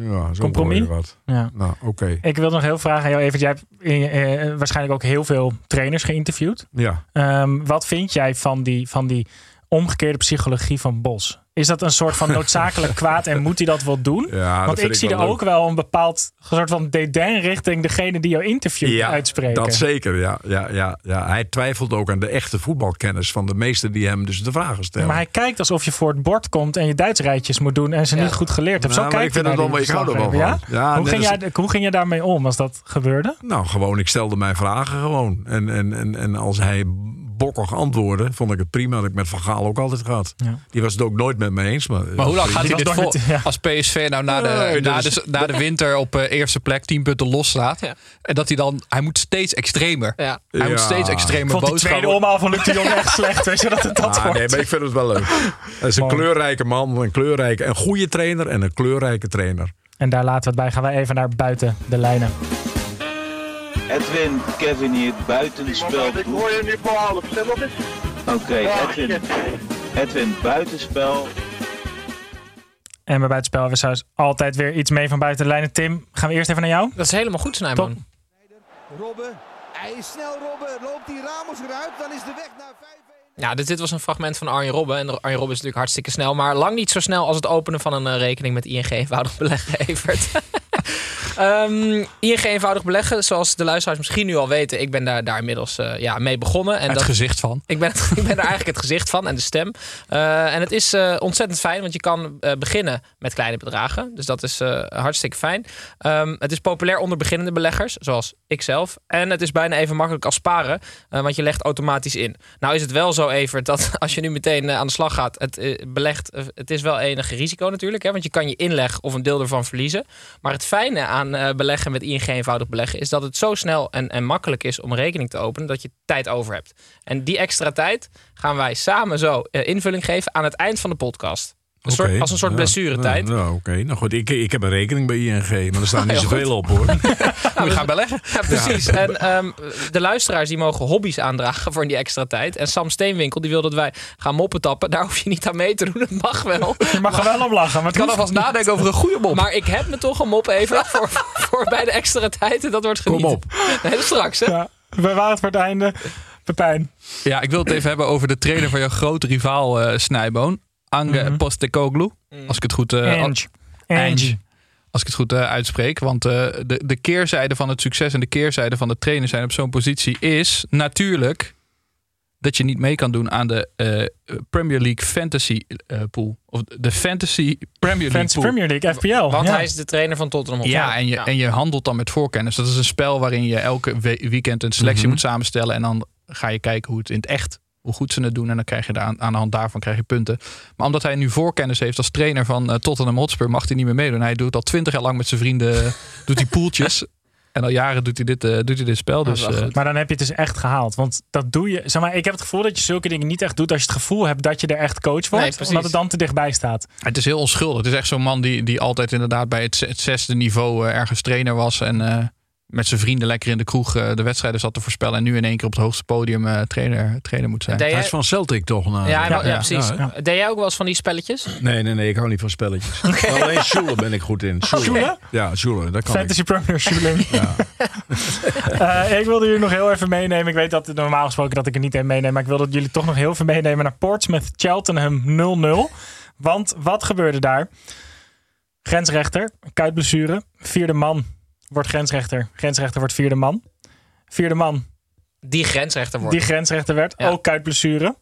Ja, zo Compromis? wat. Ja. Nou, oké. Ik wil nog heel vragen aan jou even. Jij hebt eh, eh, waarschijnlijk ook heel veel trainers geïnterviewd. Ja. Ehm, wat vind jij van die, van die omgekeerde psychologie van Bos? Is dat een soort van *laughs* noodzakelijk kwaad en moet hij dat wel doen? ja Want ik zie er ook wel een bepaald soort van dédain richting degene die jou interviewt Ja, uitspreken. Dat zeker, ja, ja, ja, ja. Hij twijfelt ook aan de echte voetbalkennis van de meesten die hem dus de vragen stellen. Maar hij kijkt alsof je voor het bord komt en je Duits rijtjes moet doen en ze Ja. niet goed geleerd hebt. Zo Nou, kijkt ik vind het wel- ik hou er wel van. Ja, hoe, ging als- jij, hoe ging je daarmee om als dat gebeurde? Nou, gewoon, ik stelde mijn vragen gewoon. En, en, en, en als hij bokkig antwoordde, vond ik het prima. Dat ik met Van Gaal ook altijd gehad. Ja. Die was het ook nooit met me eens. Maar, Maar hoe lang gaat hij dit vol? *laughs* ja. Als PSV nou na de, Nee, na, dat is- de, na de winter op eh, eerste plek 10 punten losslaat. Ja. En dat hij dan... Hij moet steeds extremer. Ja. Hij Ja. moet steeds Ik extremer vond die boodschappen. tweede omhaal van Luc de Jong echt slecht. Weet je dat het dat Ah, wordt? nee, maar ik vind het wel leuk. Hij is een kleurrijke man, een kleurrijke, een goede trainer en een kleurrijke trainer. En daar laten we het bij. Gaan wij even naar buiten de lijnen. Edwin, Kevin hier, buitenspel. Ik hoor je nu voor half, Oké, Edwin. Edwin, buitenspel. En bij buitenspel hebben we zoals altijd weer iets mee van buiten de lijnen. Tim, gaan we eerst even naar jou? Dat is helemaal goed, Snijman. Robben, hij is snel Robben. Loopt die Ramos eruit, dan is de weg naar 5 Ja, dit, dit was een fragment van Arjen Robben. En Arjen Robben is natuurlijk hartstikke snel. Maar lang niet zo snel als het openen van een eh, rekening met ING eenvoudig beleggen, *laughs* Evert. *laughs* Ehm, ING eenvoudig beleggen, zoals de luisteraars misschien nu al weten. Ik ben daar, daar inmiddels eh, ja, mee begonnen. En Het dat, gezicht van. ik, ben, *laughs* ik ben daar eigenlijk het gezicht van en de stem. Eh, en het is ontzettend fijn, want je kan beginnen met kleine bedragen. Dus dat is hartstikke fijn. Ehm, het is populair onder beginnende beleggers, zoals ikzelf. En het is bijna even makkelijk als sparen, want je legt automatisch in. Nou is het wel zo, Evert, dat *laughs* als je nu meteen eh, aan de slag gaat, het eh, belegt, eh, het is wel enige risico natuurlijk. Hè, want je kan je inleg of een deel ervan verliezen. Maar het fijne aan beleggen met ING eenvoudig beleggen is dat het zo snel en, en makkelijk is om rekening te openen dat je tijd over hebt. En die extra tijd gaan wij samen zo invulling geven aan het eind van de podcast. Een soort, Oké. als een soort Ja. blessuretijd. Ja, ja, Oké, nou goed, ik, ik heb een rekening bij ING, maar er staan *laughs* niet Heel zoveel op hoor. *laughs* Je gaan beleggen. Ja, precies. En ehm, de luisteraars die mogen hobby's aandragen voor die extra tijd. En Sam Steenwinkel die wil dat wij gaan moppen tappen. Daar hoef je niet aan mee te doen. Dat mag wel. *laughs* Je mag er wel om lachen. Maar het Ik kan alvast nadenken over een goede mop. Maar ik heb me toch een mop even voor, voor bij de extra tijd. En dat wordt Kom genieten. op. Nee, dat straks hè. Ja, we waren het voor het einde. Pepijn. Ja, ik wil het even hebben over de trainer van jouw grote rivaal eh Snijboon. Ange Mhm. Postecoglou. Als ik het goed... eh, Ange. Ange. Als ik het goed eh, uitspreek. Want eh, de, de keerzijde van het succes en de keerzijde van de trainer zijn op zo'n positie is natuurlijk dat je niet mee kan doen aan de eh, Premier League Fantasy eh, pool. Of de Fantasy Premier League Fantasy pool. Premier League, FPL. Want ja. hij is de trainer van Tottenham Hotspur. Ja, en je, en je handelt dan met voorkennis. Dat is een spel waarin je elke we- weekend een selectie Mhm. moet samenstellen. En dan ga je kijken hoe het in het echt, hoe goed ze het doen. En dan krijg je daar aan, aan de hand daarvan krijg je punten. Maar omdat hij nu voorkennis heeft als trainer van eh, Tottenham Hotspur, mag hij niet meer meedoen. Hij doet al twintig jaar lang met zijn vrienden *laughs* doet hij poeltjes. En al jaren doet hij dit, eh, doet hij dit spel. Dus eh. Maar dan heb je het dus echt gehaald. Want dat doe je. Zeg maar, ik heb het gevoel dat je zulke dingen niet echt doet als je het gevoel hebt dat je er echt coach wordt. precies. omdat het dan te dichtbij staat. het is heel onschuldig. Het is echt zo'n man die, die altijd inderdaad bij het, het zesde niveau eh, ergens trainer was. En eh, met zijn vrienden lekker in de kroeg eh, de wedstrijden zat te voorspellen. En nu in één keer op het hoogste podium eh, trainer, trainer moet zijn. Hij jij, is van Celtic toch? Nou, ja, ja, ja, precies. ja? Deed jij ook wel eens van die spelletjes? Nee, nee, nee, ik hou niet van spelletjes. *laughs* Alleen Schuler ben ik goed in. Schuler? Ja, Schuler, dat kan Fantasy Premier. Ja. *laughs* *laughs* Eh, ik wilde jullie nog heel even meenemen. Ik weet dat normaal gesproken dat ik er niet in meeneem. Maar ik wil dat jullie toch nog heel even meenemen naar Portsmouth Cheltenham 0-0. Want wat gebeurde daar? Grensrechter, kuitblessure. Vierde man wordt grensrechter. Grensrechter wordt vierde man. Vierde man Die grensrechter wordt. die grensrechter werd. Ja. Ook kuitblessure.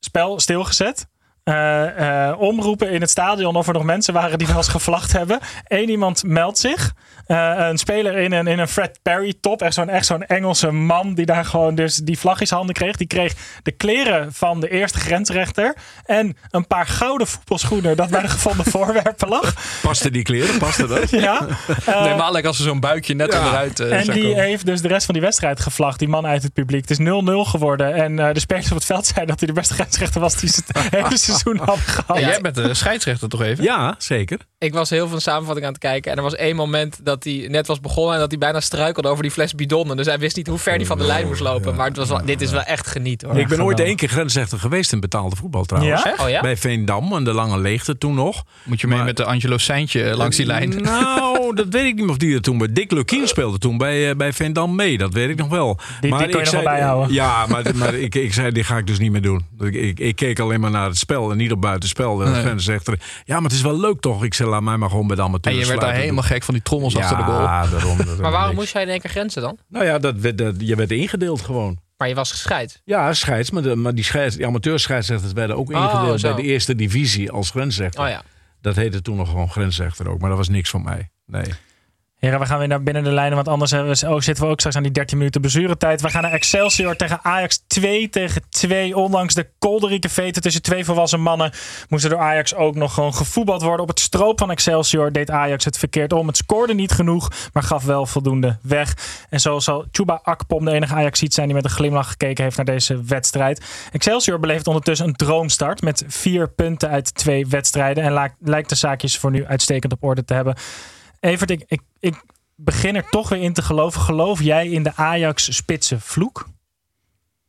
Spel stilgezet. Eh, eh, omroepen in het stadion of er nog mensen waren die wel eens gevlacht hebben. Eén iemand meldt zich. Eh, een speler in een, in een Fred Perry top. Echt zo'n echt zo'n Engelse man die daar gewoon dus die vlag in zijn handen kreeg. Die kreeg de kleren van de eerste grensrechter. En een paar gouden voetbalschoenen dat bij de gevonden voorwerpen lag. Paste die kleren? Paste dat? *laughs* Ja. Nee, maar als er zo'n buikje net Ja. eruit eh, en die komen. heeft dus de rest van die wedstrijd gevlacht. Die man uit het publiek. Het is 0-0 geworden. En eh, de spelers op het veld zeiden dat hij de beste grensrechter was die ze het *laughs* hele seizoen *laughs* hadden gehad. Ja, jij bent de scheidsrechter toch even? Ja, zeker. Ik was heel veel samenvatting aan het kijken. En er was één moment dat hij net was begonnen. En dat hij bijna struikelde over die fles bidonnen. Dus hij wist niet hoe ver hij van de lijn moest lopen. Maar het was wel, dit is wel echt genieten hoor. ik ben ooit één keer grensrechter geweest in betaalde voetbal trouwens. Ja? Oh ja? Bij Veendam en de lange leegte toen nog. Moet je mee Maar- met de Angelo Seintje eh, langs die lijn? Nou, *laughs* dat weet ik niet of die er toen bij. Dick Lukien speelde toen bij, eh, bij Veendam mee. Dat weet ik nog wel. die maar kon je ik nog wel bijhouden. Ja, maar, maar ik, ik zei, die ga ik dus niet meer doen. Ik, ik, ik keek alleen maar naar het spel en niet op buitenspel. En de Nee. grensrechter, ja, maar het is wel leuk toch? Ik zei, laat mij maar gewoon bij de En amateurs je werd daar helemaal gek van die trommels doen. achter de goal. Ja, *laughs* daarom. Maar waarom niks. moest jij in één keer grenzen dan? Nou ja, dat, werd- dat, je werd ingedeeld gewoon. Maar je was gescheid. Ja, scheids, maar, de, maar die, scheids, die amateurscheidsrechters werden ook Oh, ingedeeld bij de eerste divisie als grensrechter. Oh ja. Dat heette toen nog gewoon grensrechter ook, maar dat was niks voor mij. Nee. Heren, we gaan weer naar binnen de lijnen, want anders hebben we- oh, zitten we ook straks aan die 13 minuten blessuretijd. We gaan naar Excelsior tegen Ajax 2 tegen 2. Ondanks de kolderieke veten tussen twee volwassen mannen moest er door Ajax ook nog gewoon gevoetbald worden. Op het stroop van Excelsior deed Ajax het verkeerd om. Het scoorde niet genoeg, maar gaf wel voldoende weg. En zo zal Chuba Akpom de enige ajax zijn die met een glimlach gekeken heeft naar deze wedstrijd. Excelsior beleeft ondertussen een droomstart met vier punten uit twee wedstrijden. En lijkt de zaakjes voor nu uitstekend op orde te hebben. Evert, ik, ik, ik begin er toch weer in te geloven. Geloof jij in de Ajax-spitse vloek?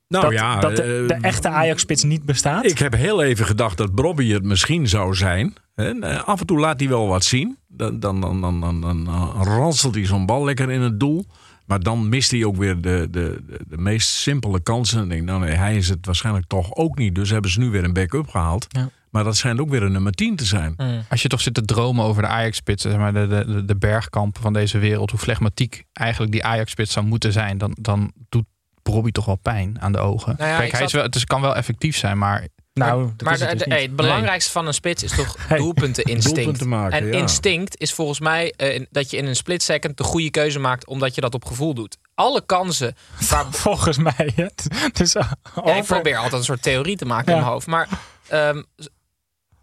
Nou dat ja, dat de, eh, de echte Ajax-spits niet bestaat? Ik heb heel even gedacht dat Bobby het misschien zou zijn. En, eh, af en toe laat hij wel wat zien. Dan, dan, dan, dan, dan, dan ranselt hij zo'n bal lekker in het doel. Maar dan mist hij ook weer de, de, de, de meest simpele kansen. En ik denk, nou nee, hij is het waarschijnlijk toch ook niet. Dus hebben ze nu weer een backup gehaald. Ja. Maar dat schijnt ook weer een nummer 10 te zijn. Als je toch zit te dromen over de Ajax-spits, zeg maar de, de, de- bergkampen van deze wereld, hoe flegmatiek eigenlijk die Ajax-spits zou moeten zijn, dan, dan doet Bobby toch wel pijn aan de ogen. Nou ja, Kijk, hij is wel, het is, kan wel effectief zijn, maar nou, dat maar is het de- dus de- niet. hey, het belangrijkste van een spits is toch. *laughs* Doelpunten maken, en ja. instinct is volgens mij eh, dat je in een split second de goede keuze maakt omdat je dat op gevoel doet. Alle kansen *laughs* waar Volgens mij. Het is Ja, ik probeer altijd een soort theorie te maken Ja. in mijn hoofd. Maar ehm,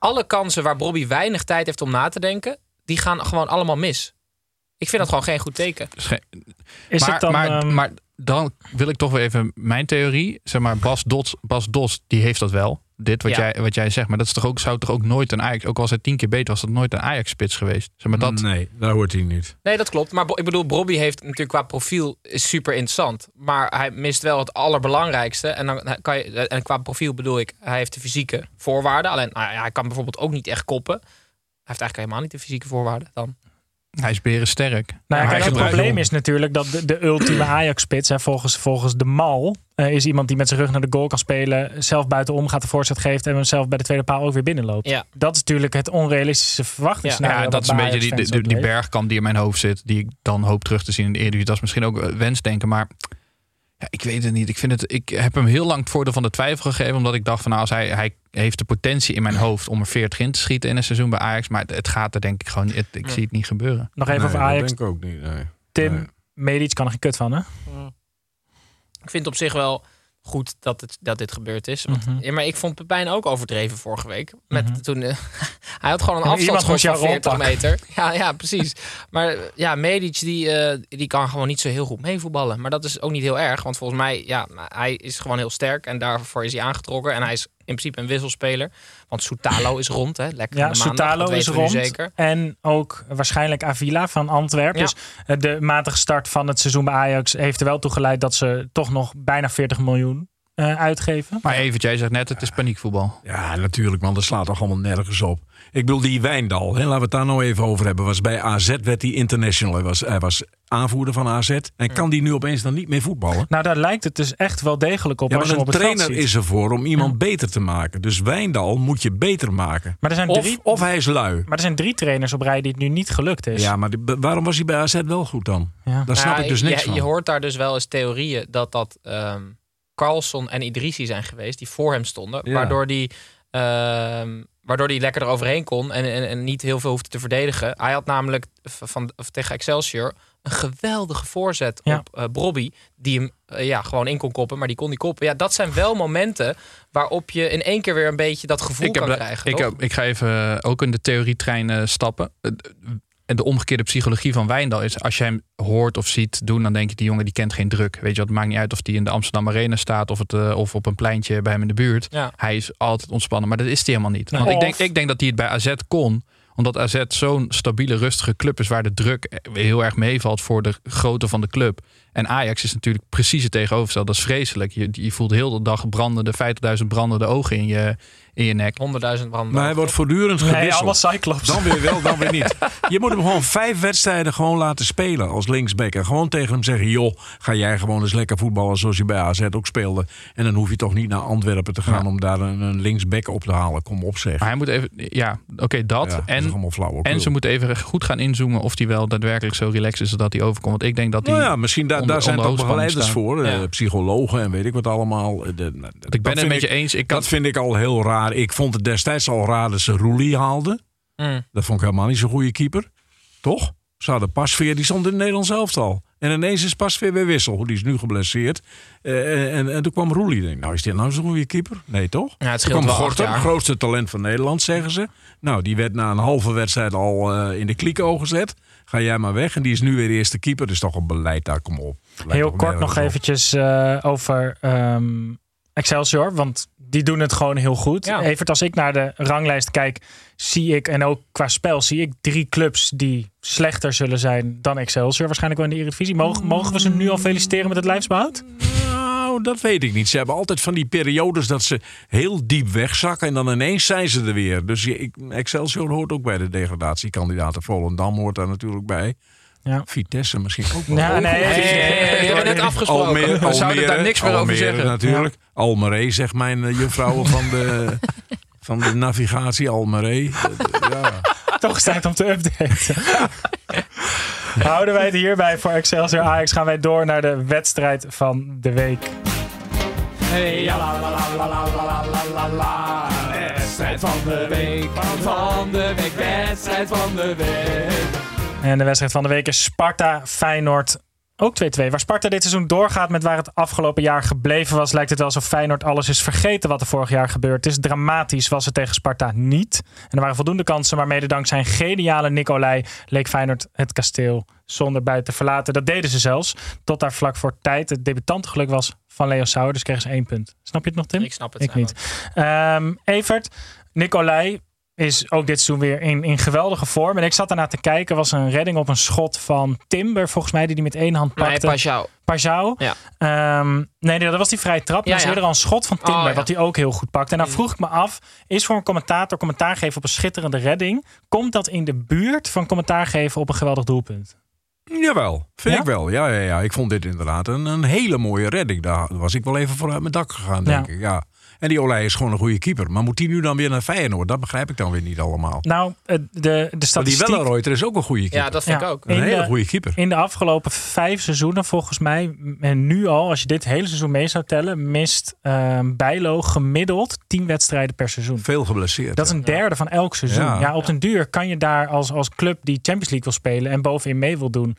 alle kansen waar Bobby weinig tijd heeft om na te denken, die gaan gewoon allemaal mis. Ik vind dat gewoon geen goed teken. is maar, het dan... maar, ehm, maar dan wil ik toch weer even mijn theorie. Zeg maar, Bas Dos, Bas Dos die heeft dat wel. Dit wat, Ja. jij, wat jij zegt. Maar dat is toch ook, zou toch ook nooit een Ajax... Ook al was hij tien keer beter, was dat nooit een Ajax-spits geweest. Zeg maar, dat, Nee, daar hoort hij niet. Nee, dat klopt. Maar ik bedoel, Bobby heeft natuurlijk qua profiel is super interessant. Maar hij mist wel het allerbelangrijkste. En, dan kan je, en qua profiel bedoel ik, hij heeft de fysieke voorwaarden. Alleen nou ja, hij kan bijvoorbeeld ook niet echt koppen. Hij heeft eigenlijk helemaal niet de fysieke voorwaarden dan. Hij is beren sterk. Nou, ja, hij kijk, het probleem is natuurlijk dat de, de ultieme *clears throat* Ajax-spits, volgens, volgens de mal, eh, is iemand die met zijn rug naar de goal kan spelen, zelf buitenom gaat de voorzet geeft en hem zelf bij de tweede paal ook weer binnenloopt. Ja. Dat is natuurlijk het onrealistische verwachtingsscenario. Ja, dat is een beetje die, die, die, bergkamp die in mijn hoofd zit. Die ik dan hoop terug te zien in de Eredivisie. Dat is misschien ook eh, wensdenken. Maar ja, ik weet het niet. Ik, vind het, ik heb hem heel lang het voordeel van de twijfel gegeven. Omdat ik dacht van nou, als hij, hij heeft de potentie in mijn hoofd om er 40 in te schieten in een seizoen bij Ajax. Maar het, het gaat er denk ik gewoon niet. het- Ik zie het niet gebeuren. Nog even Nee, over dat Ajax. denk ik ook niet. Nee. Tim, Nee. Medic kan er geen kut van, hè? Ik vind het op zich wel goed dat, het, dat dit gebeurd is. Want, Mhm. ja, maar ik vond Pepijn ook overdreven vorige week. Met Mhm. toen, eh, *laughs* hij had gewoon een afstandsschot jou van 40 rondpakken. meter. *laughs* Ja, ja, precies. Maar ja, Medic die, eh, die kan gewoon niet zo heel goed meevoetballen. Maar dat is ook niet heel erg. Want volgens mij, ja, hij is gewoon heel sterk. En daarvoor is hij aangetrokken. En hij is principe een wisselspeler. Want Soutalo is rond, hè? Lekker Ja, Soutalo is rond. zeker. En ook waarschijnlijk Avila van Antwerpen. Ja. Dus eh, de matige start van het seizoen bij Ajax heeft er wel toe geleid dat ze toch nog bijna 40 miljoen uitgeven. Maar Evert, jij zegt net het is paniekvoetbal. Ja, natuurlijk, man. Dat slaat toch allemaal nergens op. Ik bedoel, die Wijndal, hè, laten we het daar nou even over hebben. Was bij AZ werd hij international. Hij was, hij was aanvoerder van AZ. En kan die nu opeens dan niet meer voetballen? Nou, daar lijkt het dus echt wel degelijk op Ja, als maar je een op trainer ziet. is ervoor om iemand beter te maken. Dus Wijndal moet je beter maken. Maar er, zijn Of, drie, of hij is lui. maar er zijn drie trainers op rij die het nu niet gelukt is. Ja, maar die- waarom was hij bij AZ wel goed dan? Ja. Daar snap Nou, ik dus niks je, van. Je hoort daar dus wel eens theorieën dat dat ehm Carlson en Idrissi zijn geweest die voor hem stonden. Ja. Waardoor die Ehm, waardoor hij lekker eroverheen kon en, en, en niet heel veel hoefde te verdedigen. Hij had namelijk van, of tegen Excelsior een geweldige voorzet Ja. op Brobby. Die hem eh, ja, gewoon in kon koppen, maar die kon niet koppen. Ja, dat zijn wel momenten waarop je in één keer weer een beetje dat gevoel Ik, kan krijgen. ik, heb, ik ga even eh, ook in de theorietrein stappen. En de omgekeerde psychologie van Wijndal is... als je hem hoort of ziet doen, dan denk je... die jongen die kent geen druk. Weet je, wat, het maakt niet uit of die in de Amsterdam Arena staat... of, het, eh, of op een pleintje bij hem in de buurt. Ja. Hij is altijd ontspannen, maar dat is hij helemaal niet. Want Of- ik denk, ik denk dat hij het bij AZ kon omdat AZ zo'n stabiele, rustige club is... waar de druk heel erg meevalt voor de grootte van de club. En Ajax is natuurlijk precies het tegenovergestelde. Dat is vreselijk. Je, je voelt heel de dag brandende, 50.000 brandende ogen in je, in je nek. 100.000 branden. Maar hij wordt voortdurend Nee, gewisseld. allemaal Cyclops. Dan weer wel, dan weer niet. *laughs* Je moet hem gewoon vijf wedstrijden gewoon laten spelen als linksback. En gewoon tegen hem zeggen, joh, ga jij gewoon eens lekker voetballen zoals je bij AZ ook speelde. En dan hoef je toch niet naar Antwerpen te gaan Ja. om daar een, een linksback op te halen. Kom op zeg. Maar hij moet even, ja, oké, dat. Ja, en, flauw. en ze moeten even goed gaan inzoomen of hij wel daadwerkelijk zo relaxed is dat hij overkomt. Want ik denk dat hij. Nou ja, misschien daar, onder- daar zijn toch begeleiders voor. eh, Ja. psychologen en weet ik wat allemaal. Eh, de- ik ben het met je eens. Ik kan, Dat vind ik al heel raar. Ik vond het destijds al raar dat ze Roelie haalden. Mm. Dat vond ik helemaal niet zo'n goede keeper. Toch? Ze hadden Pasveer, die stond in het Nederlands elftal. En ineens is Pasveer weer wissel. Die is nu geblesseerd. Eh, en, en toen kwam Roelie. Denk, nou, is dit nou zo'n goede keeper? Nee, toch? Ja, het kwam Gorter, jaar. grootste talent van Nederland, zeggen ze. Nou, die werd na een halve wedstrijd al eh, in de kliko gezet. Ga jij maar weg. En die is nu weer eerste keeper. Is toch een beleid daar, kom op. Heel kort nog eventjes eh, over ehm, Excelsior. Want die doen het gewoon heel goed. Ja. Evert, als ik naar de ranglijst kijk, zie ik, en ook qua spel, zie ik drie clubs die slechter zullen zijn dan Excelsior. Waarschijnlijk wel in de Eredivisie. Mogen, mogen we ze nu al feliciteren met het lijfsbehoud? Nou, dat weet ik niet. Ze hebben altijd van die periodes dat ze heel diep wegzakken. En dan ineens zijn ze er weer. Dus je- ik, Excelsior hoort ook bij de degradatiekandidaten. Volendam hoort daar natuurlijk bij. Ja. Vitesse misschien ook nee, nee, nee, nee, net afgesproken. Almere, We zouden Almere, daar niks meer Almere, over zeggen. natuurlijk. Almere, zegt mijn uh, juffrouw *laughs* van de, van de navigatie Almere. Uh, ja. Toch staat om te updaten. *laughs* Houden wij het hierbij voor Excelsior Ajax. Gaan wij door naar de wedstrijd van de week. Hey, ja, Wedstrijd van de week, van de week, wedstrijd van de week. En de wedstrijd van de week is Sparta Feyenoord. Ook 2-2. Waar Sparta dit seizoen doorgaat met waar het afgelopen jaar gebleven was, lijkt het wel alsof Feyenoord alles is vergeten wat er vorig jaar gebeurd is. Dramatisch was het tegen Sparta niet. En er waren voldoende kansen, maar mede dankzij een geniale Nicolai leek Feyenoord het kasteel zonder buiten te verlaten. Dat deden ze zelfs, tot daar vlak voor tijd het debutantengeluk was van Leo Sauer. Dus kregen ze één punt. Snap je het nog, Tim? Ik snap het. Ik niet. Ehm, Evert, Nicolai is ook dit seizoen weer in, in geweldige vorm. En ik zat daarna te kijken. was een redding op een schot van Timber, volgens mij, die die met één hand Nee, pakte. Pajau. Pajau. Ja. Ehm, nee, nee, dat was die vrije trap. Ja, maar ja. eerder al een schot van Timber, Oh, ja. wat hij ook heel goed pakt. En dan vroeg ik me af, is voor een commentator commentaar geven op een schitterende redding, komt dat in de buurt van commentaar geven op een geweldig doelpunt? Jawel, vind Ja? ik wel. Ja, ja, ja, ik vond dit inderdaad een, een hele mooie redding. Daar was ik wel even voor uit mijn dak gegaan, denk Ja. ik. Ja. En die Olij is gewoon een goede keeper. Maar moet die nu dan weer naar Feyenoord? Dat begrijp ik dan weer niet allemaal. Nou, eh, de, de Maar die statistiek... Wellenreuter is ook een goede keeper. Ja, dat vind Ja. ik ook. een in hele de- goede keeper. In de afgelopen vijf seizoenen, volgens mij, en nu al, als je dit hele seizoen mee zou tellen, mist ehm Bijlo gemiddeld 10 wedstrijden per seizoen. Veel geblesseerd. Dat is ja. een derde van elk seizoen. Ja, Ja. op den duur kan je daar als, als club die Champions League wil spelen en bovenin mee wil doen.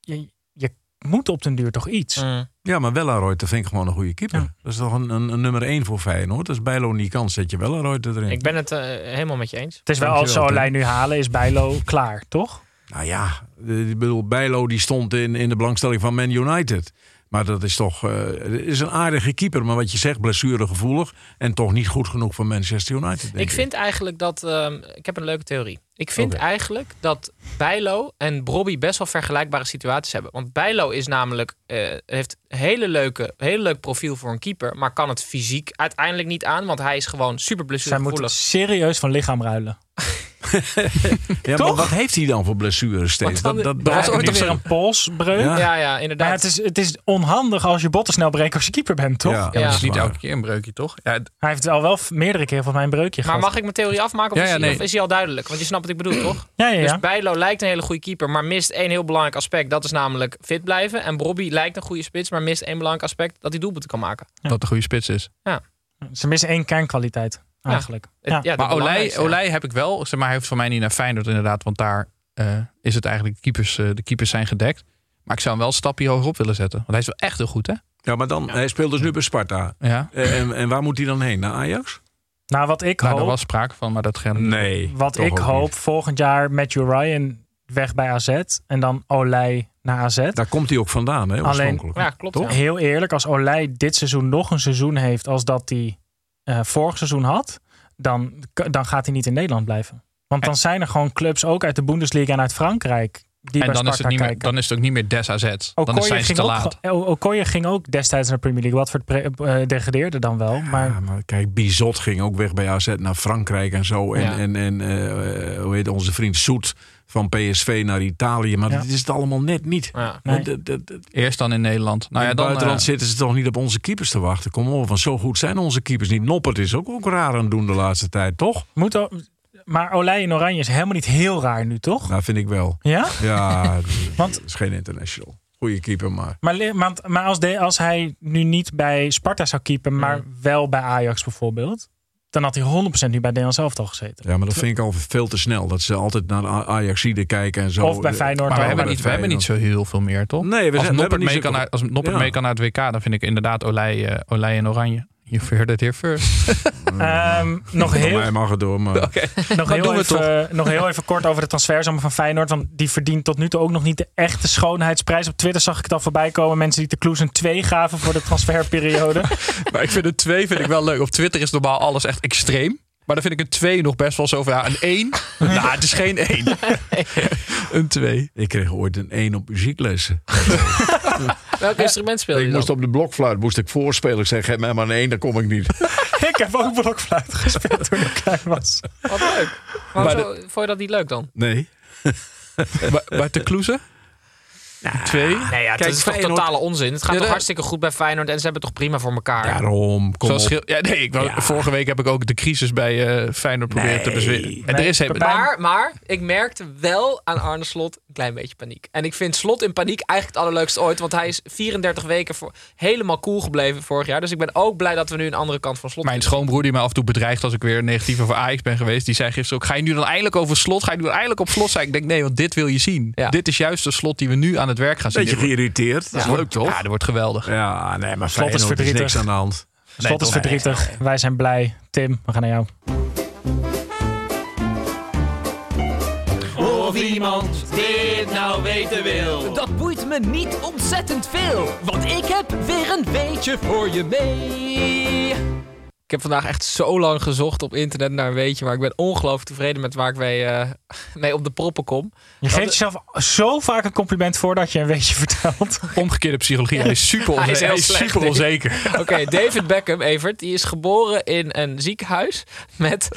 Je, je moet op den duur toch iets. Mm. Ja, maar Wellenreuter vind ik gewoon een goede keeper. Ja. Dat is toch een, een, een nummer één voor Feyenoord. Als Bijlo niet kan, zet je Wellenreuter erin. Ik ben het eh, helemaal met je eens. Het is wel als ze Dankjewel, Olij nu halen, is Bijlo klaar, toch? Nou ja, ik bedoel, Bijlo die stond in, in de belangstelling van Man United. Maar dat is toch eh, het is een aardige keeper. Maar wat je zegt, blessuregevoelig. En toch niet goed genoeg voor Manchester United. Ik vind eigenlijk dat. ehm, ik heb een leuke theorie. Ik vind eigenlijk dat Bijlo en Brobby best wel vergelijkbare situaties hebben. Want Bijlo is namelijk. eh, heeft een hele leuke, hele leuk profiel voor een keeper. Maar kan het fysiek uiteindelijk niet aan. Want hij is gewoon super Zij moeten blessuregevoelig. serieus van lichaam ruilen. *laughs* Ja, maar Toch? wat heeft hij dan voor blessures steeds? Dat, dat was ooit niet. weer een polsbreuk. Ja. Ja, ja, Maar inderdaad. het is, het is onhandig als je botten snel breekt als je keeper bent, toch? Ja, Ja, Ja. maar het is niet elke keer een breukje, toch? Ja, Hij heeft al wel meerdere keren van mij een breukje maar gehad. mag ik mijn theorie afmaken? Of, Ja, is, ja, hij- nee. of is hij al duidelijk? Want je snapt wat ik bedoel, toch? Ja, ja, ja. Dus Bijlo lijkt een hele goede keeper, maar mist één heel belangrijk aspect. Dat is namelijk fit blijven. En Brobby lijkt een goede spits, maar mist één belangrijk aspect. Dat hij doelpunten kan maken. dat de goede spits is. Ze missen één kernkwaliteit. Eigenlijk. Het- Ja. maar Olij. Olij heb ik wel. Zeg maar, hij heeft van mij niet naar Feyenoord inderdaad. Want daar eh, is het eigenlijk, de keepers, eh, de keepers zijn gedekt. Maar ik zou hem wel een stapje hoger op willen zetten. Want hij is wel echt heel goed, hè? Ja, maar dan, hij speelt dus nu bij Sparta. Ja. Eh, En, en waar moet hij dan heen? Naar Ajax? Nou, wat ik Nou, hoop, daar was sprake van, maar dat gaat Nee. wat ik hoop niet. volgend jaar Matthew Ryan weg bij AZ en dan Olij naar AZ. Daar komt hij ook vandaan, hè? Alleen- Oorspronkelijk. Ja, klopt. Toch? ja. Heel eerlijk, als Olij dit seizoen nog een seizoen heeft als dat hij eh, vorig seizoen had, dan, dan gaat hij niet in Nederland blijven. Want dan zijn er gewoon clubs, ook uit de Bundesliga en uit Frankrijk, die En bij dan is, het niet meer, dan is het ook niet meer Des AZ. Dan zijn ze ging, te ook, laat. O- Okoye ging ook destijds naar de Premier League. Watford pre- eh, degradeerde dan wel. Maar Ja, maar kijk, Bizot ging ook weg bij AZ naar Frankrijk en zo. En, Ja. en, en eh, hoe heet onze vriend Soet van PSV naar Italië. Maar Ja. dat is het allemaal net niet. Ja. Nee. Dat- dat- dat- Eerst dan in Nederland. Nou in ja, het dan, buitenland eh, zitten ze toch niet op onze keepers te wachten. Kom op, want zo goed zijn onze keepers niet. Noppert is ook, ook raar aan het doen de laatste tijd, toch? Moet maar Olij in Oranje is helemaal niet heel raar nu, toch? Dat vind ik wel. Ja? Ja, *laughs* Want- het is geen international. Goeie keeper, maar... Maar, maar als, de, als hij nu niet bij Sparta zou keepen, maar wel bij Ajax bijvoorbeeld, dan had hij 100% nu bij Nederland zelf al gezeten. Ja, maar dat vind ik al veel te snel. Dat ze altijd naar de Ajaxide kijken en zo. Of bij Feyenoord. maar we hebben, niet, we hebben niet zo heel veel meer, toch? Nee, we zijn- als Noppert niet mee, zo- kan naar, als Noppert Ja. mee kan naar het WK, dan vind ik inderdaad Olij, eh, Olij en Oranje. You heard it here first. *laughs* Ehm, nog, heel, mij mag het door, maar... *laughs* nog, heel doen we even, nog heel even kort over de transferzomer van Feyenoord. Want die verdient tot nu toe ook nog niet de echte schoonheidsprijs. Op Twitter zag ik het al voorbij komen. Mensen die de Kloes een 2 gaven voor de transferperiode. *laughs* maar ik vind een 2 vind ik wel leuk. Op Twitter is normaal alles echt extreem. Maar dan vind ik een 2 nog best wel zo van ja, een 1. *laughs* nou, het is geen 1. *laughs* een 2. Ik kreeg ooit een 1 op muzieklessen. *laughs* Welk instrument speel je Ik dan? moest op de blokfluit moest ik voorspelen. Ik zei, geef mij maar een 1, dan kom ik niet. ik heb ook blokfluit gespeeld toen ik klein was. Wat leuk. Maar zo, vond je dat niet leuk dan? Nee. Maar, maar te kloezen? Twee? Nee, ja, het is toch totale onzin. Het gaat Ja, toch de- hartschik goed bij Feyenoord en ze hebben het toch prima voor elkaar. Daarom, kom Zoals op. schil- ja, nee, ik wou, Ja. vorige week heb ik ook de crisis bij eh Feyenoord proberen te bezweren. En er Nee, is helemaal... Maar, maar ik merkte wel aan Arne Slot een klein beetje paniek. En ik vind Slot in paniek eigenlijk het allerleukste ooit. Want hij is 34 weken voor, helemaal cool gebleven vorig jaar. Dus ik ben ook blij dat we nu een andere kant van Slot Mijn schoonbroer die mij af en toe bedreigt als ik weer negatief over Ajax ben geweest. Die zei gisteren ook, ga je nu dan eindelijk over slot? Ga je nu dan eindelijk op slot zijn? Ik denk, nee, want dit wil je zien. Ja. Dit is juist de slot die we nu aan het werk gaan zien. Beetje geïrriteerd. Dat is Ja. leuk, toch? Ja, dat wordt geweldig. Ja, nee, maar Slot is Feyenoord is, verdrietig. niks aan de hand. Slot is verdrietig. Wij zijn blij. Tim, we gaan naar jou. Of iemand dit nou weten wil. Dat boeit me niet ontzettend veel, want ik heb weer een weetje voor je mee. Ik heb vandaag echt zo lang gezocht op internet naar een weetje. Maar ik ben ongelooflijk tevreden met waar ik mee, eh, *laughs* mee op de proppen kom. Je Dat- geeft jezelf zo vaak een compliment voordat je een weetje vertelt. *laughs* Omgekeerde psychologie. Hij is super, *laughs* Hij is onze- heel hij is slecht, super onzeker. Oké, David Beckham, Evert, die is geboren in een ziekenhuis met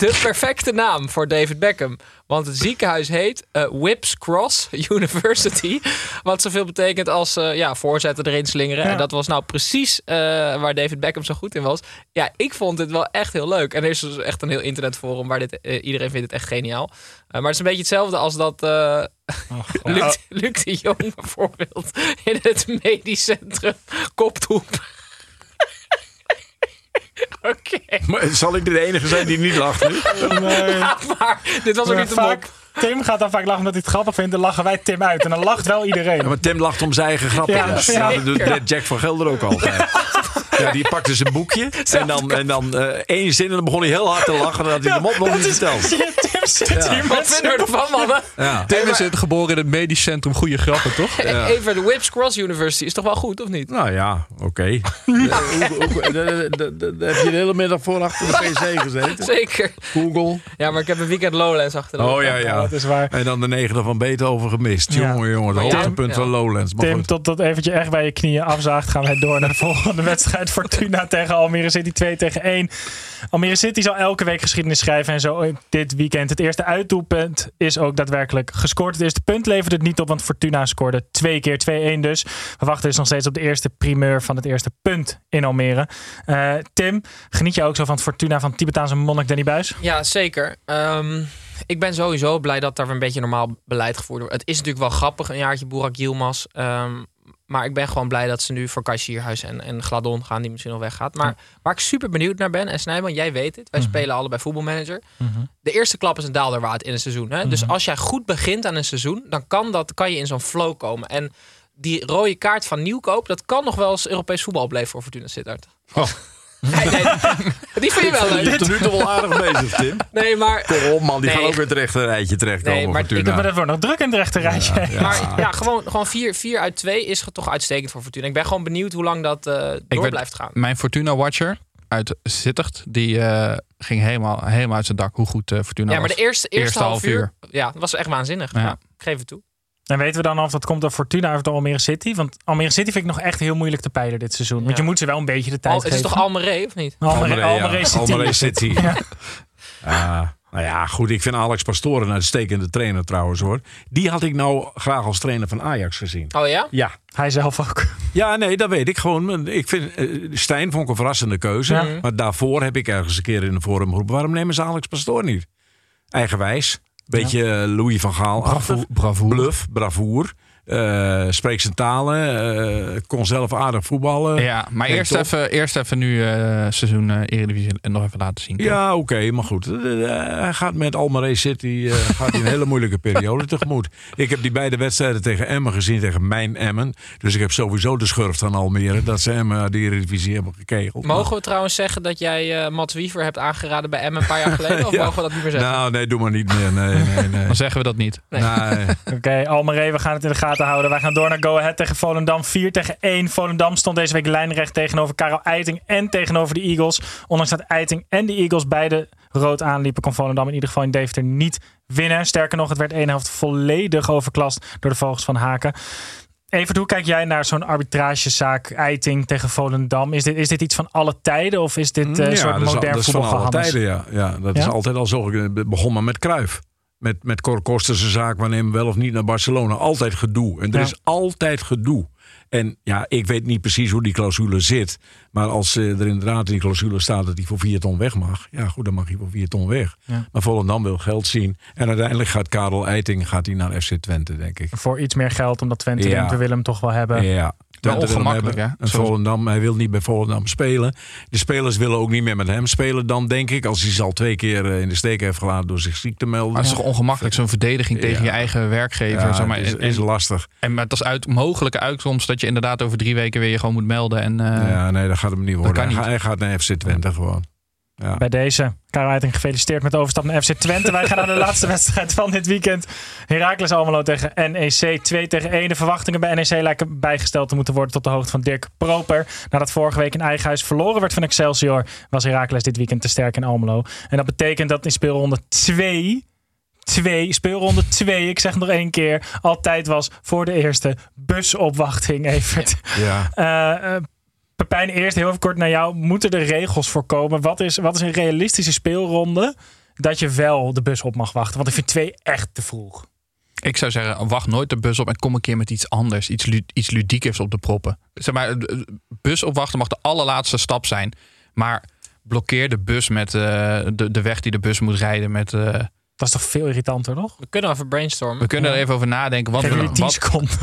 de perfecte naam voor David Beckham. Want het ziekenhuis heet eh, Whips Cross *laughs* University. Wat zoveel betekent als eh, ja, voorzetten erin slingeren. Ja. En dat was nou precies eh, waar David Beckham zo goed in was. Ja, ik vond dit wel echt heel leuk. En er is dus echt een heel internetforum waar dit, iedereen vindt het echt geniaal. Maar het is een beetje hetzelfde als dat *laughs* Luc, Luc de Jong bijvoorbeeld in het medisch centrum koptoep. *laughs* Oké. Maar zal ik de enige zijn die niet lacht nu? *laughs* maar dit was ook Ja, niet de vaak, mop. Tim gaat dan vaak lachen omdat hij het grappig vindt. Dan lachen wij Tim uit. En dan lacht wel iedereen. Ja, maar Tim lacht om zijn eigen grappen. Ja, dus. ja. Dat doet Jack van Gelder ook altijd. Ja, die pakte zijn boekje *laughs* en dan, en dan eh, één zin en dan begon hij heel hard te lachen. Dan had hij de mop nog niet verteld. *laughs* Tim zit hier Wat vinden we ervan, mannen? Ja. Tim is het geboren in het medisch centrum. Goede grappen, toch? Even de Whips Cross University is toch wel goed, of niet? Nou ja, oké. Daar heb je de hele middag voor achter de pc gezeten. *laughs* Zeker. Google. Ja, maar ik heb een weekend Lowlands achter de Oh ja, ja. Dat is waar. En dan de negende van Beethoven gemist. Ja. Jongen, jongen. Het hoogtepunt Ja. van Lowlands. Maar Tim, goed. tot dat eventje echt bij je knieën afzaagt, gaan wij door naar de *laughs* volgende wedstrijd. Fortuna tegen Almere City 2 tegen 1. Almere City zal elke week geschiedenis schrijven. En zo dit weekend. Het eerste uitdoelpunt is ook daadwerkelijk gescoord. Het eerste punt leverde het niet op, want Fortuna scoorde twee keer 2-1 dus. We wachten dus nog steeds op de eerste primeur van het eerste punt in Almere. Eh, Tim, geniet je ook zo van het Fortuna van Tibetaanse monnik Danny Buis? Ja, zeker. Ehm, ik ben sowieso blij dat daar een beetje normaal beleid gevoerd wordt. Het is natuurlijk wel grappig, een jaartje Burak Yilmaz. Ehm, Maar ik ben gewoon blij dat ze nu voor Kassierhuis en, en Gladon gaan, die misschien nog weggaat. Maar waar ik super benieuwd naar ben, en Snijman, jij weet het. Wij Mhm. spelen allebei voetbalmanager. De eerste klap is een daalderwaard in een seizoen. Hè? Dus Mhm. als jij goed begint aan een seizoen, dan kan, dat, kan je in zo'n flow komen. En die rode kaart van Nieuwkoop, dat kan nog wel eens Europees voetbal opleveren voor Fortuna Sittard. Oh. *laughs* Nee, nee, *laughs* die vind je wel Je bent leuk. tot nu toe wel aardig bezig, Tim. Nee, maar... Kom op, man. Die Nee. gaan ook weer het rechte rijtje terecht Nee, komen. maar Fortuna. ik heb dat wordt nog druk in het rechterrijtje. Maar ja, gewoon, gewoon 4 vier uit 2 is toch uitstekend voor Fortuna. Ik ben gewoon benieuwd hoe lang dat eh, door werd- blijft gaan. Mijn Fortuna-watcher uit Sittard, die eh, ging helemaal, helemaal uit zijn dak hoe goed eh, Fortuna Ja, was. maar de eerste, eerste, half uur, ja, dat was echt waanzinnig. Ja. Ja. ik geef het toe. En weten we dan of dat komt door Fortuna of door Almere City? Want Almere City vind ik nog echt heel moeilijk te peilen dit seizoen. Want Ja. je moet ze wel een beetje de tijd Al, het geven. is toch Almere, of niet? Almere, Almere ja. City. Almere City. *laughs* Ja. Ah, nou ja, goed. Ik vind Alex Pastoor een uitstekende trainer trouwens hoor. Die had ik nou graag als trainer van Ajax gezien. Oh ja? Ja. Hij zelf ook. Ja, nee, dat weet ik gewoon. Ik vind eh, Stijn vond ik een verrassende keuze. Ja. Maar daarvoor heb ik ergens een keer in de forum geroepen: waarom nemen ze Alex Pastoor niet? Eigenwijs. Beetje eh, Louis van Gaal. Bravo-. Bluff, bravoer. Eh spreekt zijn talen. eh, kon zelf aardig voetballen. Ja, maar eerst top. even, eerst even nu eh, seizoen Eredivisie en nog even laten zien. Ja, oké, maar goed. Hij gaat met Almere City eh, *laughs* gaat hij een hele moeilijke periode tegemoet. Ik heb die beide wedstrijden tegen Emmen gezien, tegen mijn Emmen. Dus ik heb sowieso de schurft van Almere dat ze Emmen uit de Eredivisie hebben gekegeld. Mogen we trouwens zeggen dat jij eh Mats Wiever hebt aangeraden bij Emmen een paar jaar *laughs* geleden? Of Ja. mogen we dat niet meer zeggen? Nou, nee, doe maar niet meer. Nee, nee, nee. *laughs* Dan zeggen we dat niet. Nee. Nee. Oké, Almere, we gaan het in de gaten houden. Wij gaan door naar Go Ahead tegen Volendam. 4 tegen 1. Volendam stond deze week lijnrecht tegenover Karel Eiting en tegenover de Eagles. Ondanks dat Eiting en de Eagles beide rood aanliepen, kon Volendam in ieder geval in Deventer niet winnen. Sterker nog, het werd één helft volledig overklast door de Vogels van Haken. Even, hoe kijk jij naar zo'n arbitragezaak Eiting tegen Volendam? Is dit, is dit iets van alle tijden of is dit eh, een soort dat is, al- modern dat is van alle tijden, ja. ja dat Ja? is altijd al zo. Het begon maar met Kruif. Met, met Cor Kosters' zaak, we nemen wel of niet naar Barcelona. Altijd gedoe. En er Ja. is altijd gedoe. En ja, ik weet niet precies hoe die clausule zit. Maar als eh, er inderdaad in die clausule staat dat hij voor 4 ton weg mag. Ja, goed, dan mag hij voor 4 ton weg. Ja. Maar Volendam wil geld zien. En uiteindelijk gaat Karel Eiting gaat hij naar FC Twente, denk ik. Voor iets meer geld, omdat Twente Ja. denkt, we willen hem toch wel hebben. Ja. Twente hem ongemakkelijk, hè? Volendam, hij wil niet bij Volendam spelen. De spelers willen ook niet meer met hem spelen dan, denk ik. Als hij ze al twee keer eh, in de steek heeft gelaten door zich ziek te melden. Maar het is toch ongemakkelijk, zo'n verdediging tegen Ja. je eigen werkgever. Ja, zeg maar. is, is lastig. En maar het is uit mogelijke uitkomst dat je inderdaad over drie weken weer je gewoon moet melden. En, eh, ja, nee, dat gaat hem niet worden. Hij, hij gaat naar FC Twente gewoon. Ja. Bij deze. Karel gefeliciteerd met de overstap naar FC Twente. Wij gaan naar de *laughs* laatste wedstrijd van dit weekend. Heracles Almelo tegen NEC 2 tegen 1. De verwachtingen bij NEC lijken bijgesteld te moeten worden tot de hoogte van Dirk Proper. Nadat vorige week in eigen huis verloren werd van Excelsior, was Heracles dit weekend te sterk in Almelo. En dat betekent dat in speelronde 2 2, speelronde 2, ik zeg het nog één keer, altijd was voor de eerste busopwachting, Evert. Ja. *laughs* Eh, eh, Pepijn, eerst heel kort naar jou. Moeten er regels voorkomen? Wat is, wat is een realistische speelronde dat je wel de bus op mag wachten? Want ik vind twee echt te vroeg. Ik zou zeggen, wacht nooit de bus op en kom een keer met iets anders. Iets, iets ludiekers op de proppen. Zeg maar, de bus opwachten mag de allerlaatste stap zijn. Maar blokkeer de bus met eh, de, de weg die de bus moet rijden. Met, eh, Dat is toch veel irritanter, toch? We kunnen even brainstormen. we kunnen er even over nadenken. Wat, we- 10 wat, seconden. *laughs*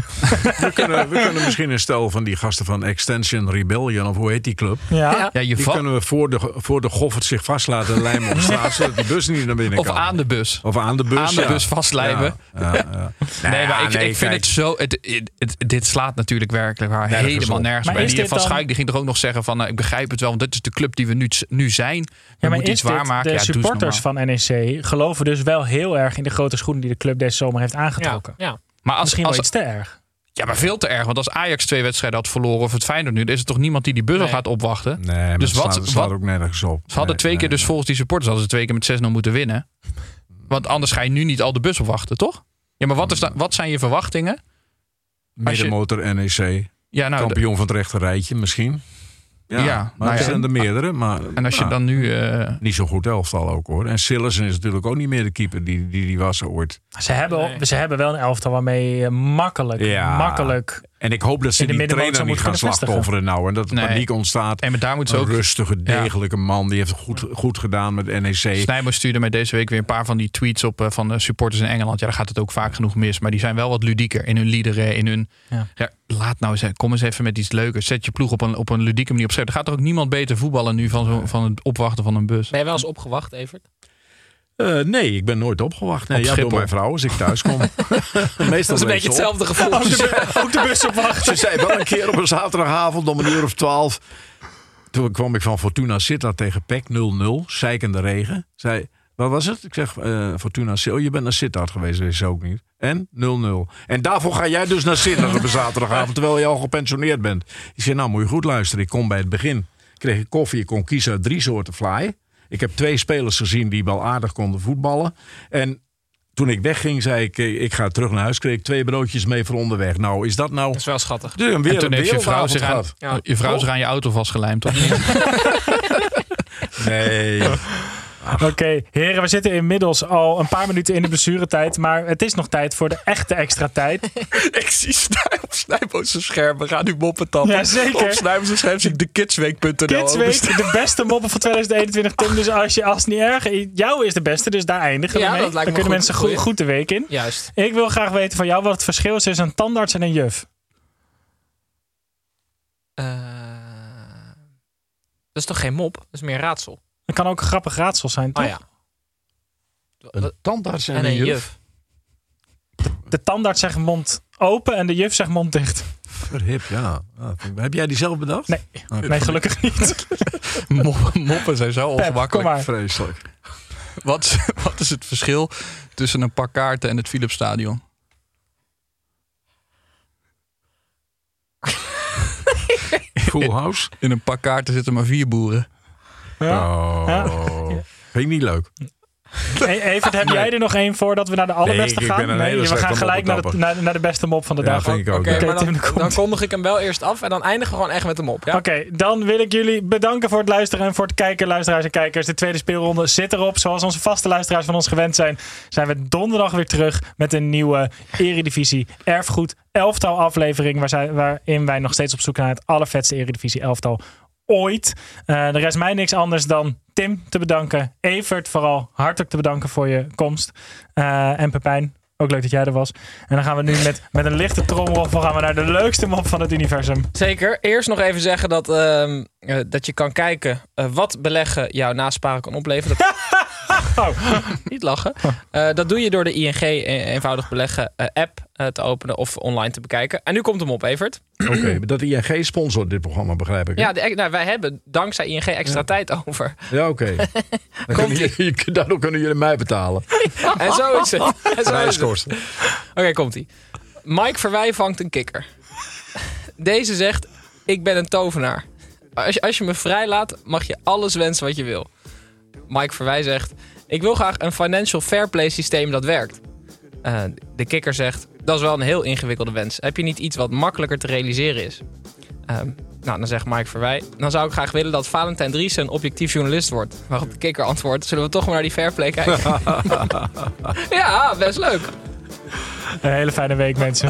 We, kunnen, we kunnen misschien een stel van die gasten van Extension Rebellion, of hoe heet die club? Ja. ja, je Die kunnen we voor de, voor de goffert zich vast laten lijmen op straat, *laughs* zodat die bus niet naar binnen of kan. aan de bus. Of aan de bus. aan de ja. bus vastlijmen. Ja, ja, ja. *laughs* Nee, maar ik, nee, ik vind kijk. het zo. Het, het, het- dit slaat natuurlijk werkelijk waar Nergens helemaal op. nergens Maar bij. is Die dit van dan- Schaik die ging toch ook nog zeggen van eh, ik begrijp het wel, want dit is de club die we nu, nu zijn. We Ja, maar moeten is iets dit, waarmaken. de supporters van NEC geloven dus wel heel erg in de grote schoenen die de club deze zomer heeft aangetrokken. ja. Maar als, Misschien als, wel iets te erg. Ja, maar veel te erg. Want als Ajax twee wedstrijden had verloren of het Feyenoord nu, dan is er toch niemand die die Nee. gaat opwachten. Nee, maar Dus het wat- slaat, ook nergens op. Ze hadden Nee, twee nee, keer dus nee. volgens die supporters hadden ze twee keer met 6-0 moeten winnen. Want anders ga je nu niet al de bus opwachten, toch? Ja, maar wat, is da- wat zijn je verwachtingen? Je- Middenmotor NEC. Ja, nou, de- Kampioen van het rechte rijtje misschien. Ja, Ja, maar nou het ja. zijn er meerdere. Maar, en als je nou, dan nu... eh, Niet zo goed elftal ook hoor. En Sillessen is natuurlijk ook niet meer de keeper die die, die was ooit. Ze hebben, Nee. ze hebben wel een elftal waarmee je makkelijk, Ja. makkelijk En ik hoop dat ze In de die trainer niet gaan slachtofferen nou. En dat er Nee. paniek ontstaat. En maar daar moeten ze Een ook... rustige, degelijke man. Die heeft het goed, goed gedaan met NEC. Snijboom stuurde mij deze week weer een paar van die tweets op eh, van de supporters in Engeland. Ja, daar gaat het ook vaak genoeg mis. Maar die zijn wel wat ludieker in hun liederen, in hun... Ja. Ja. laat nou eens, kom eens even met iets leukers. Zet je ploeg op een, op een ludieke manier op. Er gaat er ook niemand beter voetballen nu van, zo, van het opwachten van een bus. Ben je wel eens opgewacht, Evert? Eh, nee, ik ben nooit opgewacht. Nee, Op ja, door mijn vrouw als ik thuis kom. *laughs* Meestal Dat is een beetje hetzelfde gevoel. Ook de, ook de bus opwachten. Ze zei wel een keer op een zaterdagavond om een uur of twaalf. Toen kwam ik van Fortuna Sittard tegen PEC 0-0. Zeikende regen. Zei, wat was het? Ik zeg, eh, Fortuna Sittard. Oh, je bent naar Sittard geweest. Dat is ze ook niet. En 0-0. En daarvoor ga jij dus naar Sittard op een zaterdagavond. Terwijl je al gepensioneerd bent. Ik zei, nou moet je goed luisteren. Ik kom bij het begin. Kreeg ik koffie. Ik kon kiezen uit drie soorten fly. Ik heb twee spelers gezien die wel aardig konden voetballen. En toen ik wegging, zei ik, eh, ik ga terug naar huis. Kreeg ik twee broodjes mee voor onderweg. Nou, is dat nou... Dat is wel schattig. Dus een weer en toen een heeft je vrouw, zich aan. Ja. je vrouw zich aan je auto vastgelijmd, toch? *laughs* Nee. Oké, heren, we zitten inmiddels al een paar minuten in de blessuretijd. Maar het is nog tijd voor de echte extra tijd. *laughs* Ik zie Snij op Snijboos scherm. We gaan nu moppen tappen. Ja, zeker. Op Snijboos scherm zie ik de kidsweek.nl Kidsweek, openstaan. de beste moppen van 2021, Tim. Dus als je als niet erg jou is de beste, dus daar eindigen Ja, we mee. dat lijkt Dan me kunnen goed. mensen Goeie. goed de week in. Juist. Ik wil graag weten van jou wat het verschil is tussen een tandarts en een juf. Eh, dat is toch geen mop? Dat is meer raadsel. Dat kan ook een grappig raadsel zijn, toch? Oh ja. Een tandarts en, En een juf. juf. De tandarts zegt mond open en de juf zegt mond dicht. Verhip, ja. Ah, Heb jij die zelf bedacht? Nee, Oké. nee gelukkig niet. *laughs* Moppen, zijn zo Pep, kom ongemakkelijk. maar. Vreselijk. Wat, is- *laughs* wat is het verschil tussen een pak kaarten en het Philipsstadion? Full house? In een pak kaarten zitten maar vier boeren. Ja. Oh. Ja. Vind ik niet leuk. Hey, Evert, heb *laughs* jij er nog één voordat we naar de allerbeste Nee, ik gaan? ben een hele we gaan gelijk naar de, naar, naar de beste mop van de Ja, dag. Oké, dan, dan kondig ik hem wel eerst af en dan eindigen we gewoon echt met hem op. Ja? Oké, dan wil ik jullie bedanken voor het luisteren en voor het kijken, luisteraars en kijkers. De tweede speelronde zit erop. Zoals onze vaste luisteraars van ons gewend zijn, zijn we donderdag weer terug met een nieuwe Eredivisie Erfgoed elftal aflevering. Waar zij- waarin wij nog steeds op zoek naar het allervetste Eredivisie elftal ooit. Eh er rest mij niks anders dan Tim te bedanken. Evert vooral hartelijk te bedanken voor je komst. Eh, en Pepijn, ook leuk dat jij er was. En dan gaan we nu met, met een lichte trommelroffel gaan we naar de leukste mop van het universum. Zeker. Eerst nog even zeggen dat, ehm, eh, dat je kan kijken eh, wat beleggen jouw nasparen kan opleveren. Dat... *laughs* *laughs* Niet lachen. Eh, dat doe je door de ING e- eenvoudig beleggen eh, app eh, te openen of online te bekijken. En nu komt hem op, Evert. Oké, dat ING sponsort dit programma, begrijp ik. hè? Ja, de, nou, wij hebben dankzij ING extra tijd over. Ja, oké. *laughs* Dan kunnen jullie- *laughs* Daardoor kunnen jullie mij betalen. En zo is het. En zo is het. Oké, komt ie. Mike Verwij vangt een kikker. Deze zegt: Ik ben een tovenaar. Als je, als je me vrijlaat, mag je alles wensen wat je wil. Mike Verwij zegt: Ik wil graag een financial fair play systeem dat werkt. Eh, de kikker zegt: Dat is wel een heel ingewikkelde wens. Heb je niet iets wat makkelijker te realiseren is? Ehm, nou, dan zegt Mike Verwij: Dan zou ik graag willen dat Valentijn Dries een objectief journalist wordt. Waarop de kikker antwoordt: Zullen we toch maar naar die fair play kijken? *laughs* ja, best leuk. Een hele fijne week, mensen.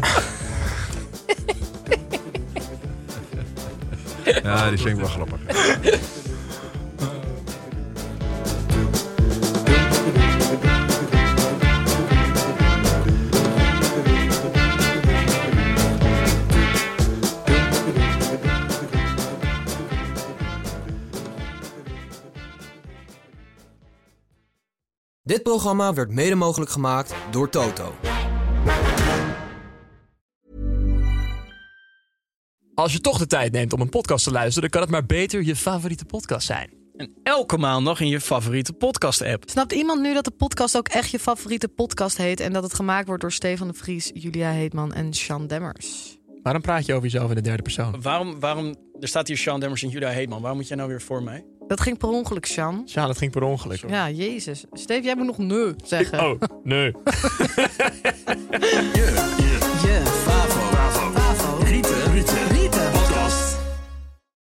Ja, die vind ik wel grappig. *laughs* Dit programma werd mede mogelijk gemaakt door Toto. Als je toch de tijd neemt om een podcast te luisteren, dan kan het maar beter je favoriete podcast zijn. En elke maandag in je favoriete podcast-app. Snapt iemand nu dat de podcast ook echt je favoriete podcast heet... en dat het gemaakt wordt door Stefan de Vries, Julia Heetman en Sean Demmers? Waarom praat je over jezelf in de derde persoon? Waarom, waarom, er staat hier Sean Demmers en Julia Heetman. Waarom moet jij nou weer voor mij? Dat ging per ongeluk, Sean. Ja, dat ging per ongeluk. Ja, jezus. Steve, jij moet nog nee zeggen. Oh, nee. *laughs* Je, je